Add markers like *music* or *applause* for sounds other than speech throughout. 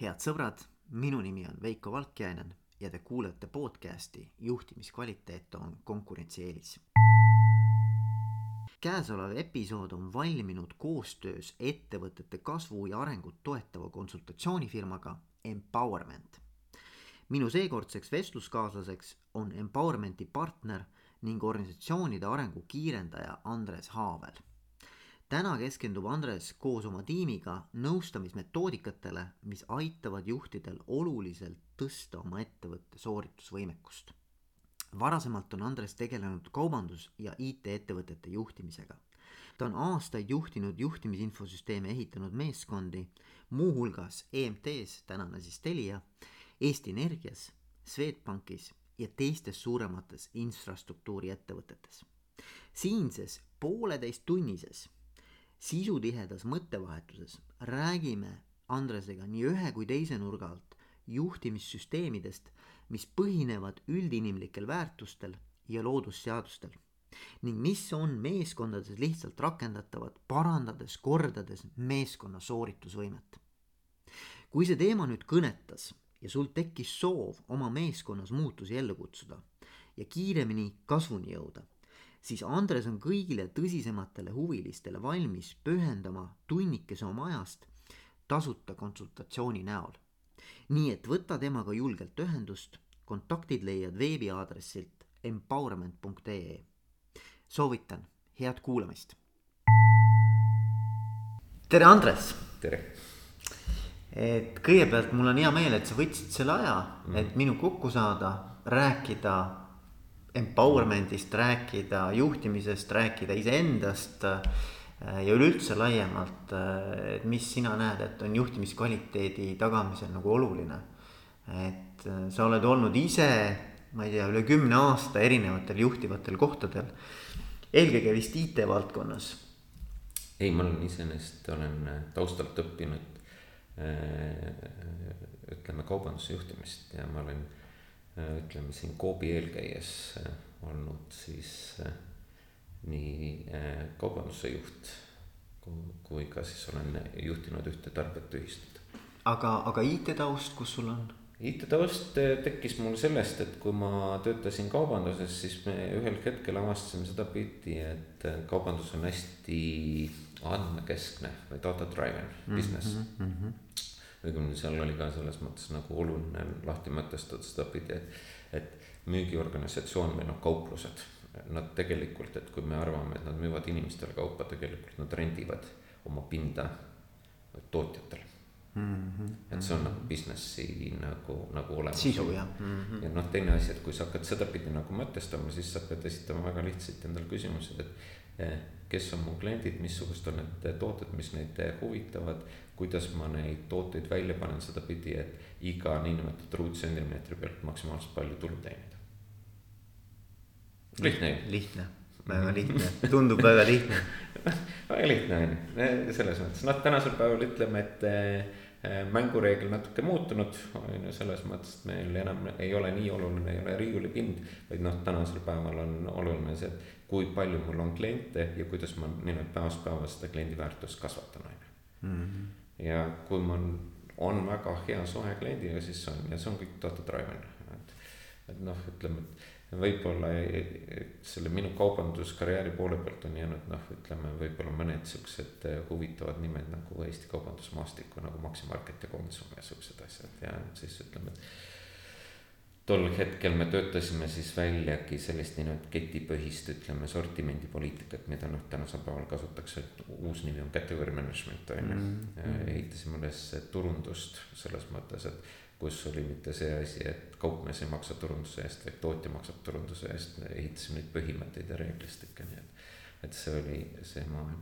head sõbrad, minu nimi on Veiko Valkjainen ja te kuulete podcasti Juhtimiskvaliteet on konkurentsieelis. käesolev episood on valminud koostöös ettevõtete kasvu ja arengut toetava konsultatsioonifirmaga Empowerment. minu seekordseks vestluskaaslaseks on Empowermenti partner ning organisatsioonide arengu kiirendaja Andres Haavel täna keskendub Andres koos oma tiimiga nõustamismetoodikatele, mis aitavad juhtidel oluliselt tõsta oma ettevõtte sooritusvõimekust. varasemalt on Andres tegelenud kaubandus- ja IT-ettevõtete juhtimisega. ta on aastaid juhtinud juhtimisinfosüsteeme ehitanud meeskondi, muuhulgas EMT-s, tänane siis Telia, Eesti Energias, Swedbankis ja teistes suuremates infrastruktuuriettevõtetes. siinses pooleteisttunnises sisutihedas mõttevahetuses räägime Andresega nii ühe kui teise nurga alt juhtimissüsteemidest, mis põhinevad üldinimlikel väärtustel ja loodusseadustel ning mis on meeskondades lihtsalt rakendatavad, parandades, kordades meeskonna sooritusvõimet. kui see teema nüüd kõnetas ja sul tekkis soov oma meeskonnas muutusi ellu kutsuda ja kiiremini kasvuni jõuda siis Andres on kõigile tõsisematele huvilistele valmis pühendama tunnikese oma ajast tasuta konsultatsiooni näol. nii et võta temaga julgelt ühendust, kontaktid leiad veebiaadressilt empowerment.ee. soovitan, head kuulamist. tere, Andres. tere. et kõigepealt mul on hea meel, et sa võtsid selle aja mm., et minuga kokku saada, rääkida empowerment'ist rääkida, juhtimisest rääkida, iseendast äh, ja üleüldse laiemalt, äh, et mis sina näed, et on juhtimiskvaliteedi tagamisel nagu oluline. et äh, sa oled olnud ise, ma ei tea, üle kümne aasta erinevatel juhtivatel kohtadel, eelkõige vist IT-valdkonnas. ei, ma olen iseenesest, olen taustalt õppinud ütleme kaubanduse juhtimist ja ma olen Äh, ütleme siin Coopi eelkäies äh, olnud siis äh, nii kaubanduse juht kui ka siis olen juhtinud ühte tarbijateühistut. aga, aga IT-taust, kus sul on? IT-taust tekkis mul sellest, et kui ma töötasin kaubanduses, siis me ühel hetkel avastasime sedapidi, et kaubandus on hästi andmekeskne või data driven business mm. -hmm õigemini seal oli ka selles mõttes nagu oluline lahti mõtestada sedapidi, et, et müügiorganisatsioon või noh, kauplused, nad tegelikult, et kui me arvame, et nad müüvad inimestele kaupa, tegelikult nad rendivad oma pinda tootjatele Mm -hmm. et see on nagu businessi nagu, nagu olemas. sisu jah mm. -hmm. ja noh, teine asi, et kui sa hakkad sedapidi nagu mõtestama, siis sa pead esitama väga lihtsalt endale küsimused, et kes on mu kliendid, missugused on need tooted, mis neid huvitavad, kuidas ma neid tooteid välja panen sedapidi, et iga niinimetatud ruutsentimeetri pealt maksimaalselt palju tulu teenida. lihtne. Ju. lihtne, väga lihtne, tundub väga lihtne. *laughs* Väga lihtne on ju, selles mõttes, noh, tänasel päeval ütleme, et mängureegel natuke muutunud, on ju selles mõttes, et meil enam ei ole nii oluline, ei ole riiulipind. vaid noh, tänasel päeval on oluline see, et kui palju mul on kliente ja kuidas ma nii-öelda päevast päeva seda kliendi väärtust kasvatan, on ju. Mhm ja kui mul on väga hea suhe kliendiga, siis on ja see on kõik data driven, et. et noh, ütleme, et võib-olla selle minu kaubanduskarjääri poole pealt on jäänud noh, ütleme võib-olla mõned siuksed huvitavad nimed nagu Eesti Kaubandusmaastikku nagu Maximarket ja Konsum ja siuksed asjad. Ja siis ütleme, et tol hetkel me töötasime siis väljagi sellist nii-öelda ketipõhist, ütleme sortimendipoliitikat, mida noh, tänasel päeval kasutatakse, uus nimi on category management on ju. Mm. -hmm.. ehitasime üles turundust selles mõttes, et kus oli mitte see asi, et kaupmees ei maksa turunduse eest, vaid tootja maksab turunduse eest, ehitasime neid põhimõtteid ja reeglistikke, nii et, et see oli see maailm.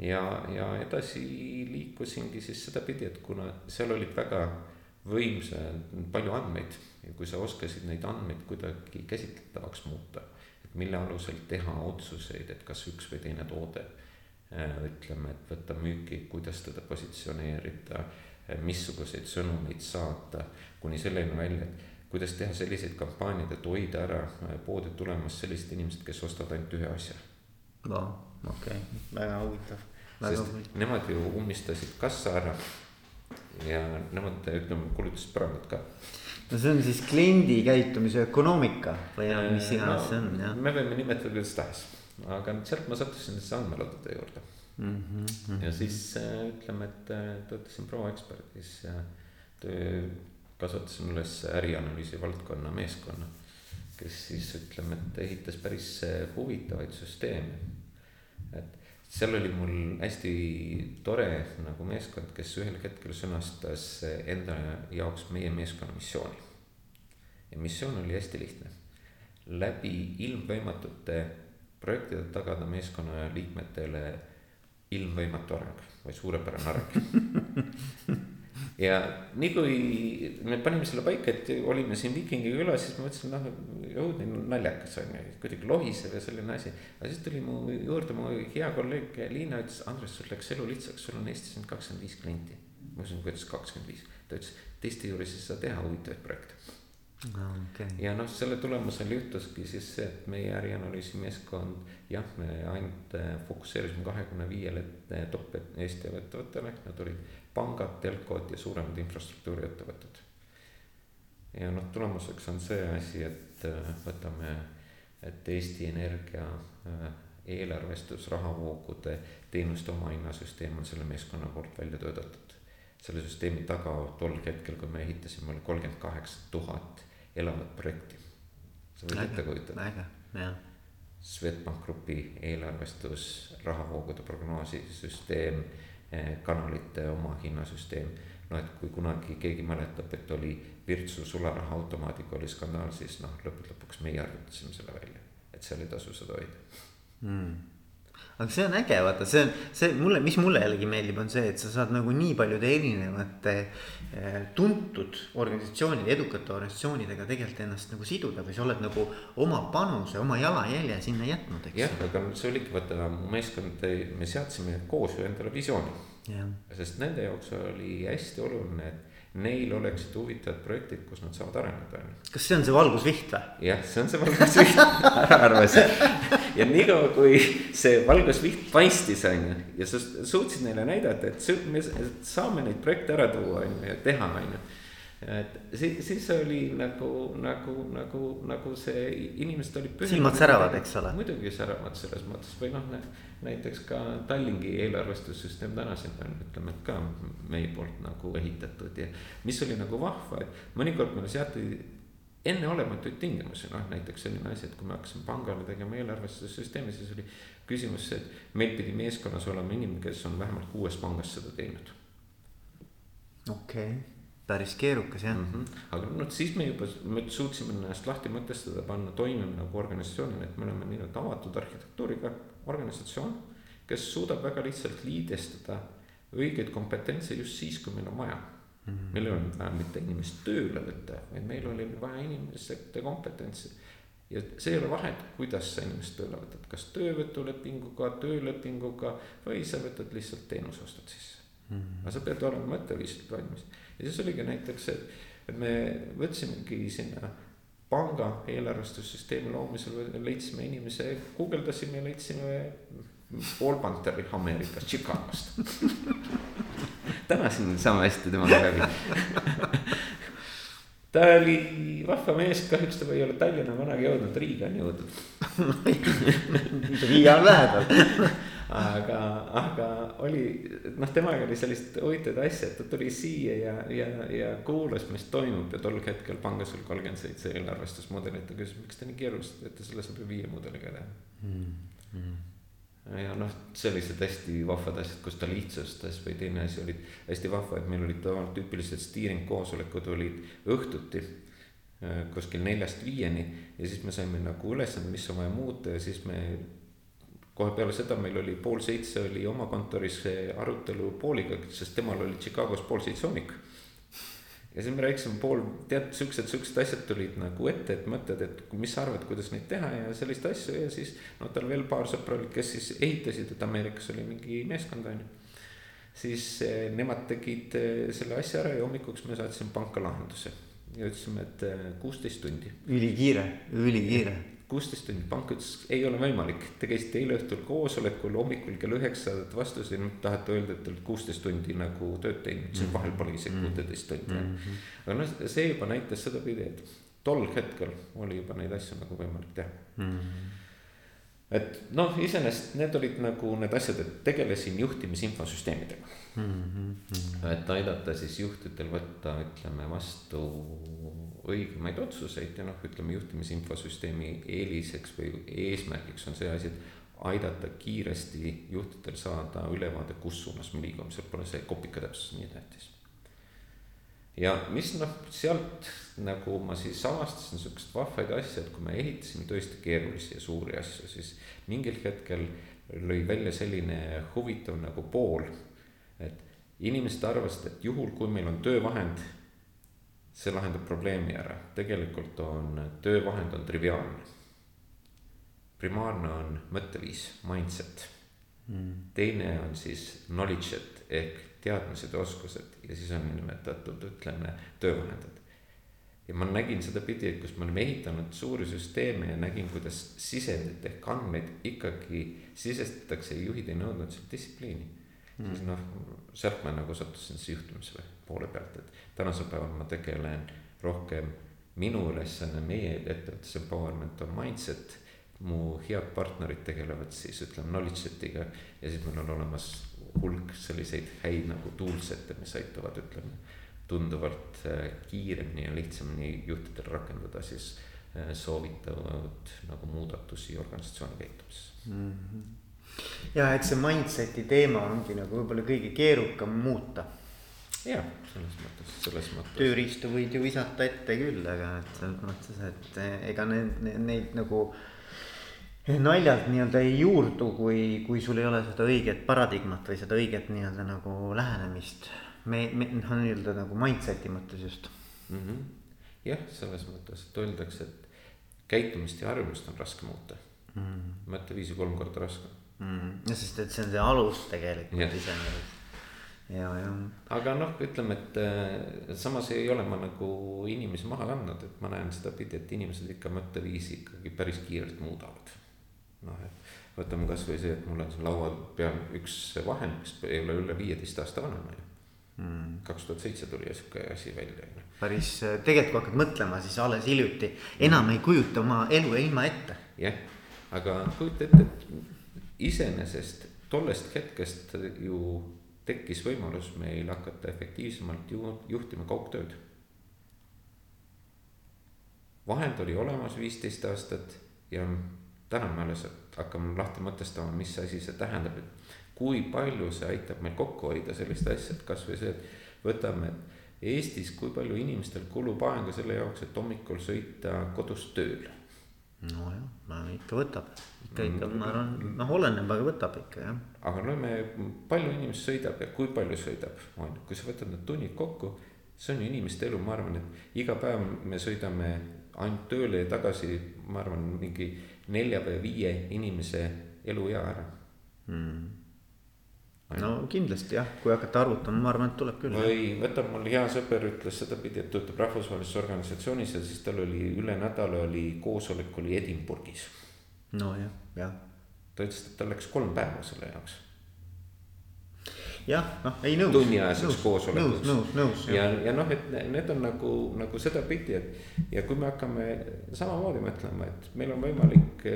Ja, ja edasi liikusingi siis sedapidi, et kuna seal olid väga võimsa, palju andmeid ja kui sa oskasid neid andmeid kuidagi käsitletavaks muuta, et mille alusel teha otsuseid, et kas üks või teine toode ütleme, et võtta müüki, kuidas teda positsioneerida, missuguseid sõnumeid saata, kuni selleni välja, et kuidas teha selliseid kampaaniaid, et hoida ära äh, poodi tulemas sellised inimesed, kes ostavad ainult ühe asja. no okei okay., väga huvitav. sest huvitav. nemad ju ummistasid kassa ära ja nemad ütleme kulutasid põrandat ka no see on siis kliendi käitumise ökonoomika või noh, mis iganes no, see on jah. me võime nimetada kuidas tahes, aga sealt ma sattusin siis andmeladade juurde mm. -hmm. ja siis äh, ütleme, et äh, töötasin proeksperdis ja töö, kasvatasin üles ärianalüüsi valdkonna meeskonna. kes siis ütleme, et ehitas päris äh, huvitavaid süsteeme. et seal oli mul hästi tore nagu meeskond, kes ühel hetkel sõnastas enda jaoks meie meeskonna missiooni. ja missioon oli hästi lihtne. läbi ilmvõimatute projektide tagada meeskonna liikmetele ilmvõimatu areng või suurepärane areng ja nii kui me panime selle paika, et olime siin Vikingi külas, siis ma mõtlesin, noh õudne naljakas on ju, kuidagi lohisev ja selline asi. aga siis tuli mu juurde mu hea kolleeg Liina ütles, Andres, sul läks elu lihtsaks, sul on Eestis nüüd kakskümmend viis klienti. ma ütlesin, kuidas kakskümmend viis, ta ütles, teiste juures ei saa teha huvitavaid projekte okay.. ja noh, selle tulemusel juhtuski siis see, et meie ärianalüüsi meeskond jah, me ainult äh, fokusseerisime kahekümne viiele äh, top Eesti ettevõttele, nad olid pangad, telkod ja suuremad infrastruktuuriettevõtted. ja noh, tulemuseks on see asi, et äh, võtame, et Eesti Energia eelarvestus, rahavoogude, teenuste omahinnasüsteem on selle meeskonna poolt välja töötatud. Selle süsteemi taga tol hetkel, kui me ehitasime, oli kolmkümmend kaheksa tuhat elavat projekti. sa võid ette kujutada. äge, jah. Swedbank Grupi eelarvestus, rahavoogude prognoosisüsteem, eh, kanalite omahinnasüsteem. no et kui kunagi keegi mäletab, et oli Virtsu sularahaautomaadiga oli skandaal, siis noh, lõppude lõpuks meie arvutasime selle välja, et seal ei tasu seda hoida mm aga see on äge, vaata, see on see mulle, mis mulle jällegi meeldib, on see, et sa saad nagu nii paljude erinevate eh, tuntud organisatsioonide, edukate organisatsioonidega tegelikult ennast nagu siduda või sa oled nagu oma panuse, oma jalajälje sinna jätnud, eks. jah, aga see oligi vaata mu meeskond, me seadsime koos ju endale visiooni. sest nende jaoks oli hästi oluline, et neil oleksid huvitavad projektid, kus nad saavad areneda, on ju. kas see on see valgusviht või? jah, see on see valgusviht *laughs* ära arva see. ja niikaua, kui see valgusviht paistis, on ju, ja sa suutsid neile näidata, et me saame neid projekte ära tuua, on ju, ja teha, on ju et siis, siis oli nagu, nagu, nagu, nagu see inimesed olid. silmad säravad, eks ole. muidugi säravad selles mõttes või noh, näiteks ka Tallingi eelarvestussüsteem tänaseni on, ütleme, ka meie poolt nagu ehitatud ja. mis oli nagu vahva, et mõnikord meile seati enneolematuid tingimusi, noh näiteks selline asi, et kui me hakkasime pangale tegema eelarvestussüsteemi, siis oli küsimus et meil pidi meeskonnas olema inimene, kes on vähemalt kuues pangas seda teinud. okei okay päris keerukas jah mm. -hmm. aga noh, siis me juba, me suutsime ennast lahti mõtestada, panna toimima nagu organisatsioonina, et me oleme nii-öelda avatud arhitektuuriga organisatsioon. kes suudab väga lihtsalt liidestada õigeid kompetentse just siis, kui meil on vaja mm. -hmm. meil ei olnud vaja mitte inimest tööle võtta, vaid meil oli vaja inimeste kompetentsi. ja see ei ole vahet, kuidas sa inimest tööle võtad, kas töövõtulepinguga, töölepinguga või sa võtad lihtsalt teenuse ostad sisse mm. -hmm. aga sa pead olema mõtteviisilt valmis ja siis oligi näiteks see, et me võtsimegi sinna panga eelarvestussüsteemi loomisel leidsime inimese, guugeldasime ja leidsime Paul Panteri Ameerikas, Chicagost. *laughs* Täna siin saame hästi temaga läbi. *laughs* Ta oli vahva mees, kahjuks ta ei ole Tallinna vanagi jõudnud, Riiga on jõudnud. *laughs* Riia on lähedal aga, aga oli noh, temaga oli sellist huvitavat asja, et ta tuli siia ja, ja, ja kuulas, mis toimub ja tol hetkel pangas oli kolmkümmend seitse eelarvestusmudelit, ta küsis, miks te nii keerulised teete, selle saab ju viie mudeliga teha mm. -hmm ja noh, sellised hästi vahvad asjad, kus ta lihtsustas või teine asi oli hästi vahva, et meil olid tüüpilised steering koosolekud olid õhtuti äh, kuskil neljast viieni ja siis me saime nagu ülesande, mis on vaja muuta ja siis me kohe peale seda meil oli pool seitse oli oma kontoris arutelu Pooliga, sest temal oli Chicagos pool seitse hommik. ja siis me rääkisime pool, tead, siuksed, siuksed asjad tulid nagu ette, et mõtted, et mis sa arvad, kuidas neid teha ja selliseid asju ja siis. no tal veel paar sõpra olid, kes siis ehitasid, et Ameerikas oli mingi meeskond on ju. siis eh, nemad tegid eh, selle asja ära ja hommikuks me saatsime panka lahenduse ja ütlesime, et eh, kuusteist tundi. ülikiire, ülikiire kuusteist tundi, pank ütles, ei ole võimalik. Te käisite eile õhtul koosolekul, hommikul kell üheksa saadate vastuse, nüüd tahate öelda, et olete kuusteist tundi nagu tööd teinud, siis vahel pole isegi kuuteteist tundi mm. -hmm. aga noh, see juba näitas sedapidi, et tol hetkel oli juba neid asju nagu võimalik teha mm. -hmm et noh, iseenesest need olid nagu need asjad, et tegelesin juhtimisinfosüsteemidega mm. -hmm. et aidata siis juhtidel võtta, ütleme vastu õigemaid otsuseid ja noh, ütleme juhtimisinfosüsteemi eeliseks või eesmärgiks on see asi, et aidata kiiresti juhtidel saada ülevaade, kus suunas me liigume, seal pole see kopikatäpsus nii tähtis ja mis noh, sealt nagu ma siis avastasin siukest vahvaid asju, et kui me ehitasime tõesti keerulisi ja suuri asju, siis mingil hetkel lõi välja selline huvitav nagu pool. et inimesed arvasid, et juhul, kui meil on töövahend, see lahendab probleemi ära, tegelikult on töövahend on triviaalne. primaarne on mõtteviis, mindset. Mm.. teine on siis knowledge'et ehk teadmised ja oskused ja siis on nimetatud, ütleme, töövahendid. ja ma nägin sedapidi, et kus me oleme ehitanud suuri süsteeme ja nägin, kuidas sisendit ehk andmeid ikkagi sisestatakse ja juhid ei nõudnud sealt distsipliini. Mm.. siis noh, sealt ma nagu sattusin siis juhtimise poole pealt, et tänasel päeval ma tegelen rohkem, minu ülesanne meie ettevõttes empowerment on mindset mu head partnerid tegelevad siis ütleme knowledge set'iga ja siis meil on olemas hulk selliseid häid nagu toolset'e, mis aitavad, ütleme, tunduvalt äh, kiiremini ja lihtsamini juhtidel rakendada siis äh, soovitavad nagu muudatusi organisatsiooni käitumises mm. -hmm. ja eks see mindset'i teema ongi nagu võib-olla kõige keerukam muuta. Jah, selles mõttes, selles mõttes. tööriistu võid ju visata ette küll, aga et selles mõttes, et eh, ega need, neid, neid nagu naljalt nii-öelda ei juurdu, kui, kui sul ei ole seda õiget paradigmat või seda õiget nii-öelda nagu lähenemist. me, me noh, nii-öelda nagu mindset'i mõttes just mm. -hmm. jah, selles mõttes, et öeldakse, et käitumist ja harjumust on raske muuta mm. -hmm. mõtteviisi kolm korda raskem mm. -hmm. ja sest, et see on see alus tegelikult iseenesest ja, ja. aga noh, ütleme, et äh, samas ei ole ma nagu inimesi maha kandnud, et ma näen sedapidi, et inimesed ikka mõtteviisi ikkagi päris kiirelt muudavad noh, et võtame kasvõi see, et mul on siin laua peal üks vahend, mis ei ole üle viieteist aasta vana, on ju. Mm. kaks tuhat seitse tuli sihuke asi välja, päris, tegelikult kui hakkad mõtlema, siis alles hiljuti enam ei kujuta oma elu ja ilma ette. jah, aga kujuta ette, et iseenesest tollest hetkest ju tekkis võimalus meil hakata efektiivsemalt ju juhtima kaugtööd. vahend oli olemas viisteist aastat ja täna me alles hakkame lahti mõtestama, mis asi see tähendab, et kui palju see aitab meil kokku hoida sellist asja, et kasvõi see, et võtame Eestis, kui palju inimestel kulub aega selle jaoks, et hommikul sõita kodust tööle. Nojah, no ikka võtab, ikka, ikka ma arvan, noh, oleneb, aga võtab ikka jah. aga no me, palju inimest sõidab ja kui palju sõidab, on ju, kui sa võtad need tunnid kokku, see on ju inimeste elu, ma arvan, et iga päev me sõidame ainult tööle ja tagasi, ma arvan, mingi nelja või viie inimese eluea ära. Mm.. No kindlasti jah, kui hakata arvutama, ma arvan, et tuleb küll. või võtame, mul hea sõber ütles sedapidi, et töötab rahvusvahelises organisatsioonis ja siis tal oli üle nädala oli koosolek oli Edinburgis. no jah, jah. ta ütles, et tal läks kolm päeva selle jaoks jah, noh, ei nõus. tunniajaseks koosolekuks. nõus, nõus, nõus. ja, ja noh, et need on nagu, nagu sedapidi, et ja kui me hakkame samamoodi mõtlema, et meil on võimalik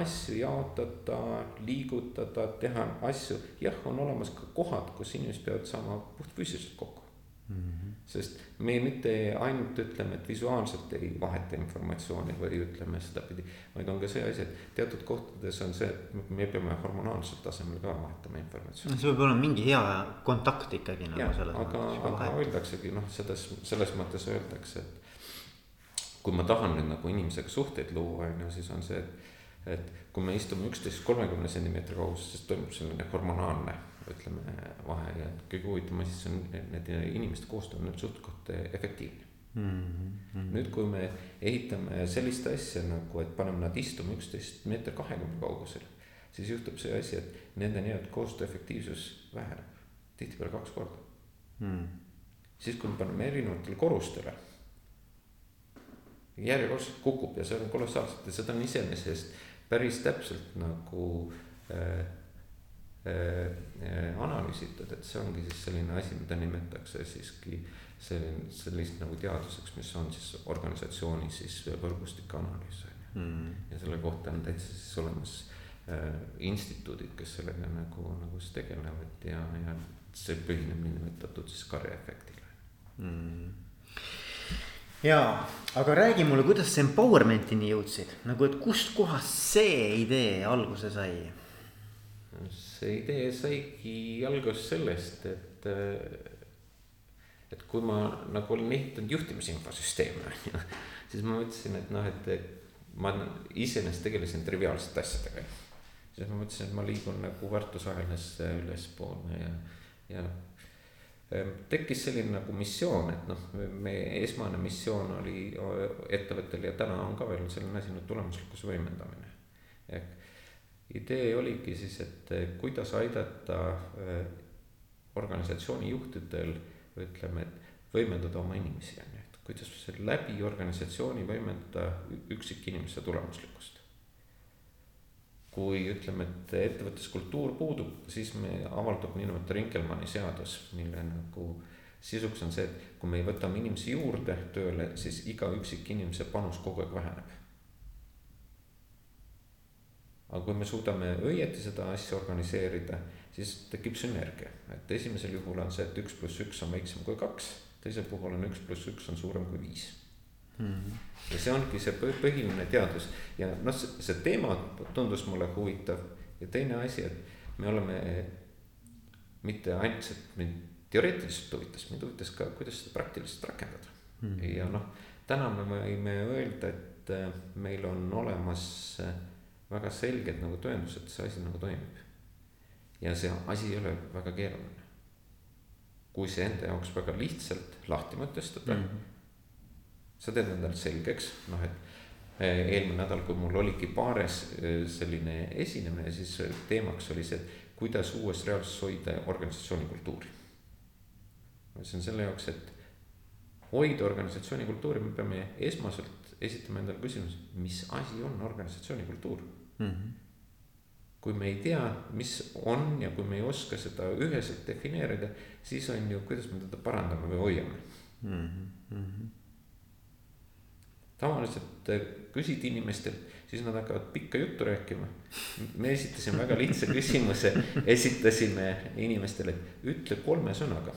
asju jaotada, liigutada, teha asju. jah, on olemas ka kohad, kus inimesed peavad saama puhtfüüsiliselt kokku mm. -hmm. Sest me mitte ainult ütleme, et visuaalselt ei vaheta informatsiooni või ütleme sedapidi, vaid on ka see asi, et teatud kohtades on see, et me peame hormonaalsel tasemel ka vahetama informatsiooni. see peab olema mingi hea kontakt ikkagi nagu ja, selles aga, aga öeldaksegi noh, selles, selles mõttes öeldakse, et kui ma tahan nüüd nagu inimesega suhteid luua, on ju, siis on see, et et kui me istume üksteist kolmekümne sentimeetri kaugusel, siis toimub selline hormonaalne ütleme vahe ja kõige huvitavam asi, see on need inimeste koostöö on suht-koht efektiivne mm. -hmm. nüüd, kui me ehitame sellist asja nagu, et paneme nad istuma üksteist meeter kahekümne kaugusel, siis juhtub see asi, et nende nii-öelda koostöö efektiivsus väheneb tihtipeale kaks korda mm.. siis, kui me paneme erinevatele korrustele järjekordselt kukub ja see on kolossaalselt ja seda on iseenesest päris täpselt nagu äh, analüüsitud, et see ongi siis selline asi, mida nimetatakse siiski selline, sellist nagu teaduseks, mis on siis organisatsiooni siis võrgustike analüüs on ju. Mm.. ja selle kohta on täitsa siis olemas äh, instituudid, kes sellega nagu, nagu siis tegelevad ja, ja see põhineb niinimetatud siis karjaefektile. Mm. Jaa, aga räägi mulle, kuidas sa empowerment'ini jõudsid, nagu et kustkohast see idee alguse sai? See idee saigi alguse sellest, et, et kui ma nagu olin ehitanud juhtimisinfosüsteeme on ju, siis ma mõtlesin, et noh, et ma iseenesest tegelesin triviaalsete asjadega. siis ma mõtlesin, et ma liigun nagu väärtusahelas ülespoole ja, ja Ehm, tekkis selline nagu missioon, et noh, meie esmane missioon oli ettevõttel ja täna on ka veel selline asi nagu tulemuslikkuse võimendamine. ehk idee oligi siis, et kuidas aidata eh, organisatsiooni juhtidel, ütleme, et võimendada oma inimesi, on ju, et kuidas läbi organisatsiooni võimendada üksikinimese tulemuslikkust kui ütleme, et ettevõttes kultuur puudub, siis me avaldub niinimetatud Rinkelmanni seadus, mille nagu sisuks on see, et kui me võtame inimesi juurde tööle, siis iga üksik inimese panus kogu aeg väheneb. Aga kui me suudame õieti seda asja organiseerida, siis tekib sünergia, et esimesel juhul on see, et üks pluss üks on väiksem kui kaks, teisel puhul on üks pluss üks on suurem kui viis mm. -hmm. ja see ongi see põhiline teadus ja noh, see teema tundus mulle huvitav ja teine asi, et me oleme mitte ainult, et mind teoreetiliselt huvitas, mind huvitas ka, kuidas seda praktiliselt rakendada mm. -hmm. ja noh, täna me võime öelda, et äh, meil on olemas äh, väga selged nagu tõendused, see asi nagu toimib. ja see asi ei ole väga keeruline. kui see enda jaoks väga lihtsalt lahti mõtestada mm, -hmm sa teed endale selgeks, noh et eh, eelmine nädal, kui mul oligi paares eh, selline esinemine, siis teemaks oli see, et kuidas uues reaalsuses hoida organisatsiooni kultuuri. see on selle jaoks, et hoida organisatsiooni kultuuri, me peame esmaselt esitama endale küsimuse, mis asi on organisatsiooni kultuur mm. -hmm. kui me ei tea, mis on ja kui me ei oska seda üheselt defineerida, siis on ju, kuidas me teda parandame või hoiame mm. -hmm tavaliselt äh, küsid inimestelt, siis nad hakkavad pikka juttu rääkima. me esitasime väga lihtsa *laughs* küsimuse, esitasime inimestele, ütle kolme sõnaga.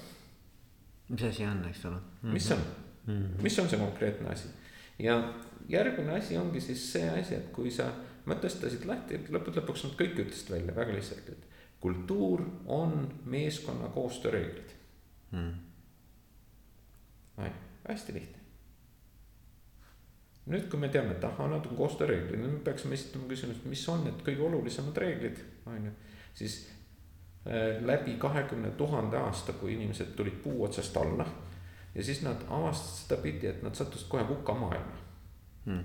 mis asi on, eks ole mm. -hmm. mis on mm, -hmm. mis on see konkreetne asi ja järgmine asi ongi siis see asi, et kui sa mõtestasid lahti, et lõppude lõpuks nad kõik ütlesid välja väga lihtsalt, et kultuur on meeskonna koostööreeglid. Mm.. hästi lihtne. Nüüd, kui me teame, et ahah, nad on koostööreeglid, nüüd me peaksime esitama küsimuse, mis on need kõige olulisemad reeglid, on ju. siis äh, läbi kahekümne tuhande aasta, kui inimesed tulid puu otsast alla ja siis nad avastasid sedapidi, et nad sattusid kohe hukamaailma hmm..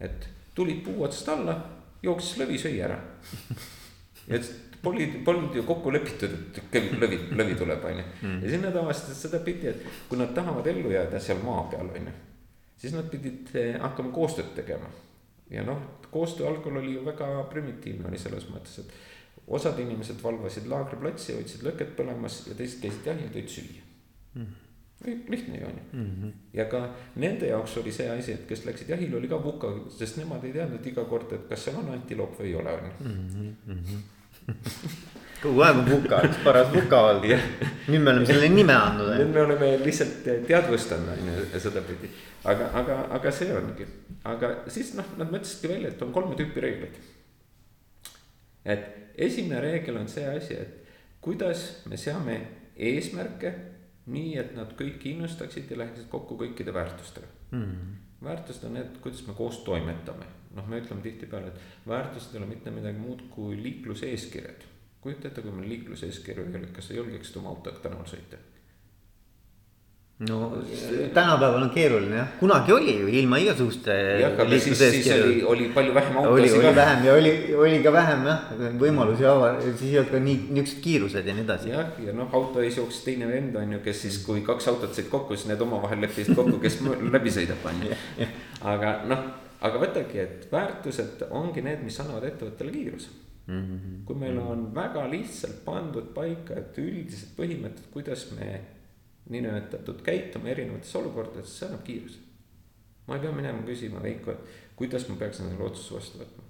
et tulid puu otsast alla, jooksis lõvi, sõi ära ja polnud, polnud ju kokku lepitud, et lõvi, lõvi tuleb, on ju. Hmm. ja siis nad avastasid sedapidi, et kui nad tahavad ellu jääda seal maa peal, on ju siis nad pidid eh, hakkama koostööd tegema. ja noh, koostöö algul oli ju väga primitiivne oli selles mõttes, et osad inimesed valvasid laagriplatsi, hoidsid lõket põlemas ja teised käisid jahil, tõid süüa mm.. Lihtne ju on ju mm. -hmm. ja ka nende jaoks oli see asi, et kes läksid jahile, oli ka vuka, sest nemad ei teadnud iga kord, et kas seal on antiloop või ei ole, on ju. Mhm, mhm. *laughs* kogu aeg on vuka, üks paras vuka olnud nüüd me oleme selle nime andnud. nüüd me oleme lihtsalt teadvustanud on ju sedapidi, aga, aga, aga see ongi, aga siis noh, nad mõtlesidki välja, et on kolme tüüpi reegleid. et esimene reegel on see asi, et kuidas me seame eesmärke nii, et nad kõik innustaksid ja läheksid kokku kõikide väärtustega. Mm.. väärtused on need, kuidas me koos toimetame, noh, me ütleme tihtipeale, et väärtused ei ole mitte midagi muud kui liikluseeskirjad. Kujuta ette, kui meil liikluseeskirju ei ole, kas sa julgeksid oma autoga tänaval sõita? No tänapäeval on keeruline jah, kunagi oli ju ilma igasuguste. siis, siis oli, oli palju vähem autosid. oli, vähem ja oli, oli ka vähem jah, võimalusi ava-, siis ei olnud ka nii, niuksed kiirused ja nii edasi. jah, ja noh, auto ees jooksis teine vend on ju, kes siis, kui kaks autot said kokku, siis need omavahel leppisid kokku, kes *laughs* läbi sõidab, on ju. aga noh, aga võtagi, et väärtused ongi need, mis annavad ettevõttele kiiruse mm. -hmm. kui meil on väga lihtsalt pandud paika, et üldised põhimõtted, kuidas me niinimetatud käituma erinevates olukordades, see annab kiiruse. ma ei pea minema küsima Veiko, et kuidas ma peaksin selle otsuse vastu võtma.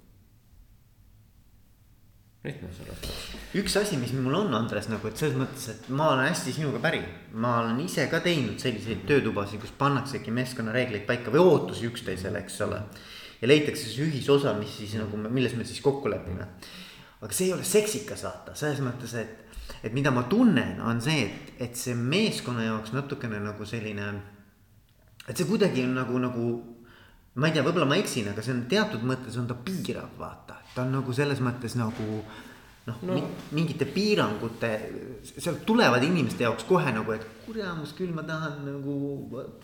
lihtne selles mõttes. üks asi, mis mul on, Andres, nagu, et selles mõttes, et ma olen hästi sinuga päri. ma olen ise ka teinud selliseid töötubasid, kus pannaksegi meeskonnareegleid paika või ootusi üksteisele, eks ole. ja leitakse siis ühisosa, mis siis nagu, milles me siis kokku lepime. aga see ei ole seksikas vaata, selles mõttes, et et mida ma tunnen, on see, et, et see meeskonna jaoks natukene nagu selline. et see kuidagi on nagu, nagu ma ei tea, võib-olla ma eksin, aga see on teatud mõttes on ta piirav, vaata, ta on nagu selles mõttes nagu noh no. no., mingite piirangute, sealt tulevad inimeste jaoks kohe nagu, et kuramus küll, ma tahan nagu.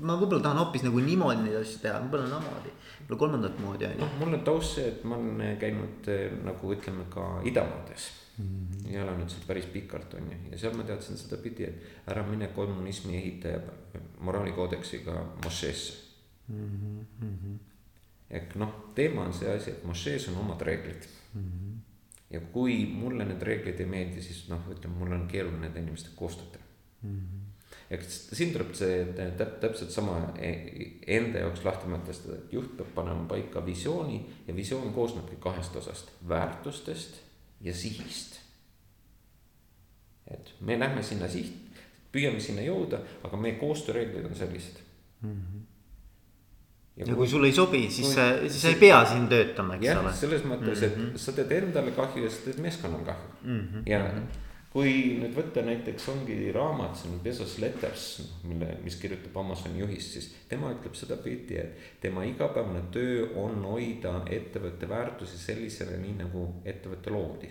ma võib-olla tahan hoopis nagu niimoodi neid asju teha, võib-olla namoodi, võib-olla kolmandat moodi on ju. noh, mul on taust see, et ma olen käinud nagu ütleme ka idamaades mm. ja elanud seal päris pikalt, on ju, ja seal ma teadsin sedapidi, et ära mine kommunismi ehitaja moraalikoodeksiga mošeesse mm. -hmm. ehk noh, teema on see asi, et mošees on omad reeglid mm. -hmm. ja kui mulle need reeglid ei meeldi, siis noh, ütleme, mul on keeruline nende inimestega koostööd teha mm. -hmm ehk siin tuleb see täp-, täpselt sama e-, enda jaoks lahti mõtestada, et juht peab panema paika visiooni ja visioon koosnebki kahest osast, väärtustest ja sihist. Et me lähme sinna siht, püüame sinna jõuda, aga meie koostööreeglid on sellised mm. -hmm. ja, ja kui, kui sulle ei sobi, siis kui, sa, siis sa ei pea siin töötama, eks jah, ole. selles mõttes, et mm -hmm. sa teed endale kahju ja sa teed meeskonnale kahju mm. -hmm. ja -hmm kui nüüd võtta näiteks ongi raamat, see on Bezos Letters, mille, mis kirjutab Amazoni juhist, siis tema ütleb sedapidi, et tema igapäevane töö on hoida ettevõtte väärtusi sellisena, nii nagu ettevõte loodi.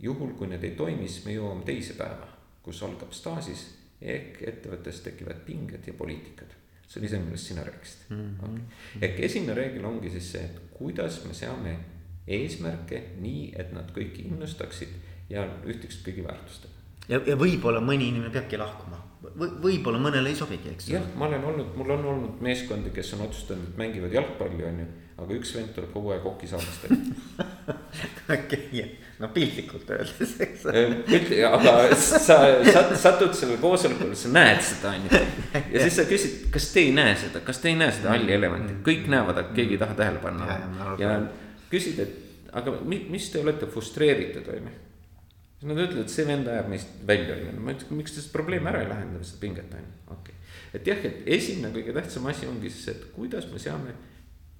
Juhul, kui need ei toimi, siis me jõuame teise päeva, kus algab staasis ehk ettevõttes tekivad pinged ja poliitikad. see oli see, millest sina rääkisid mm. -hmm. Okay. ehk esimene reegel ongi siis see, et kuidas me seame eesmärke nii, et nad kõiki innustaksid ja ühtiksid kõigi väärtustega. ja, ja võib-olla mõni inimene peabki lahkuma v, võib-olla mõnele ei sobigi, eks. jah, ma olen olnud, mul on olnud meeskondi, kes on otsustanud, et mängivad jalgpalli, on ju, aga üks vend tuleb kogu aeg hokisaamastega *laughs* okei, no piltlikult öeldes, eks ole. aga sa, sa satud sellele koosolekule, sa näed seda, on ju. ja siis sa küsid, kas te ei näe seda, kas te ei näe seda halli elevanti, kõik näevad, aga keegi ei taha tähele panna. ja, ja küsid, et aga mis te olete frustreeritud, on ju. siis nad ütlevad, see vend ajab meist välja, on ju, ma ütlesin, miks te seda probleemi ära ei lahenda, seda pinget, on ju, okei okay.. et jah, et esimene kõige tähtsam asi ongi siis, et kuidas me seame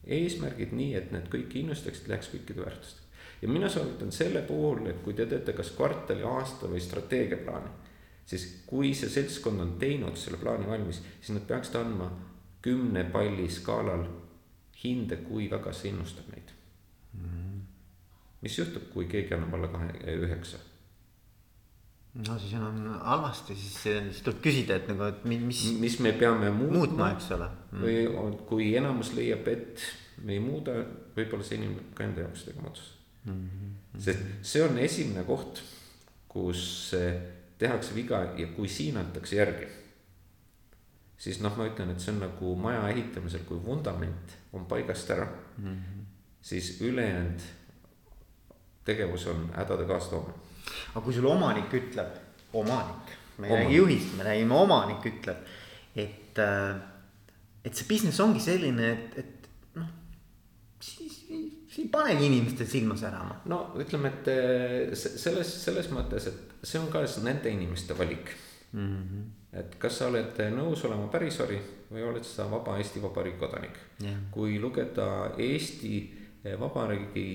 eesmärgid nii, et need kõik innustaksid, läheks kõikide väärtustega. ja mina soovitan selle puhul, et kui te teete kas kvartali, aasta või strateegiaplaani, siis kui see seltskond on teinud selle plaani valmis, siis nad peaksid andma kümne palli skaalal hinde, kui väga see innustab neid mis juhtub, kui keegi annab alla kahe, üheksa? No siis on halvasti, siis, siis tuleb küsida, et nagu, et mis. mis me peame muutma, muutma, eks ole mm.. või kui enamus leiab, et me ei muuda, võib-olla see inimene peab ka enda jaoks tegema otsuse mm. -hmm. sest see on esimene koht, kus tehakse viga ja kui siin antakse järgi. siis noh, ma ütlen, et see on nagu maja ehitamisel, kui vundament on paigast ära mm, -hmm. siis ülejäänud tegevus on hädade kaastoomine. Aga kui sul omanik ütleb, omanik, me ei räägi juhist, me räägime omanik ütleb, et, äh, et see business ongi selline, et, et noh, siis, siis ei panegi inimestel silma särama. no ütleme, et äh, selles, selles mõttes, et see on ka nende inimeste valik mm. -hmm. et kas sa oled nõus olema pärisori või oled sa vaba Eesti Vabariigi kodanik yeah.. kui lugeda Eesti vabariigi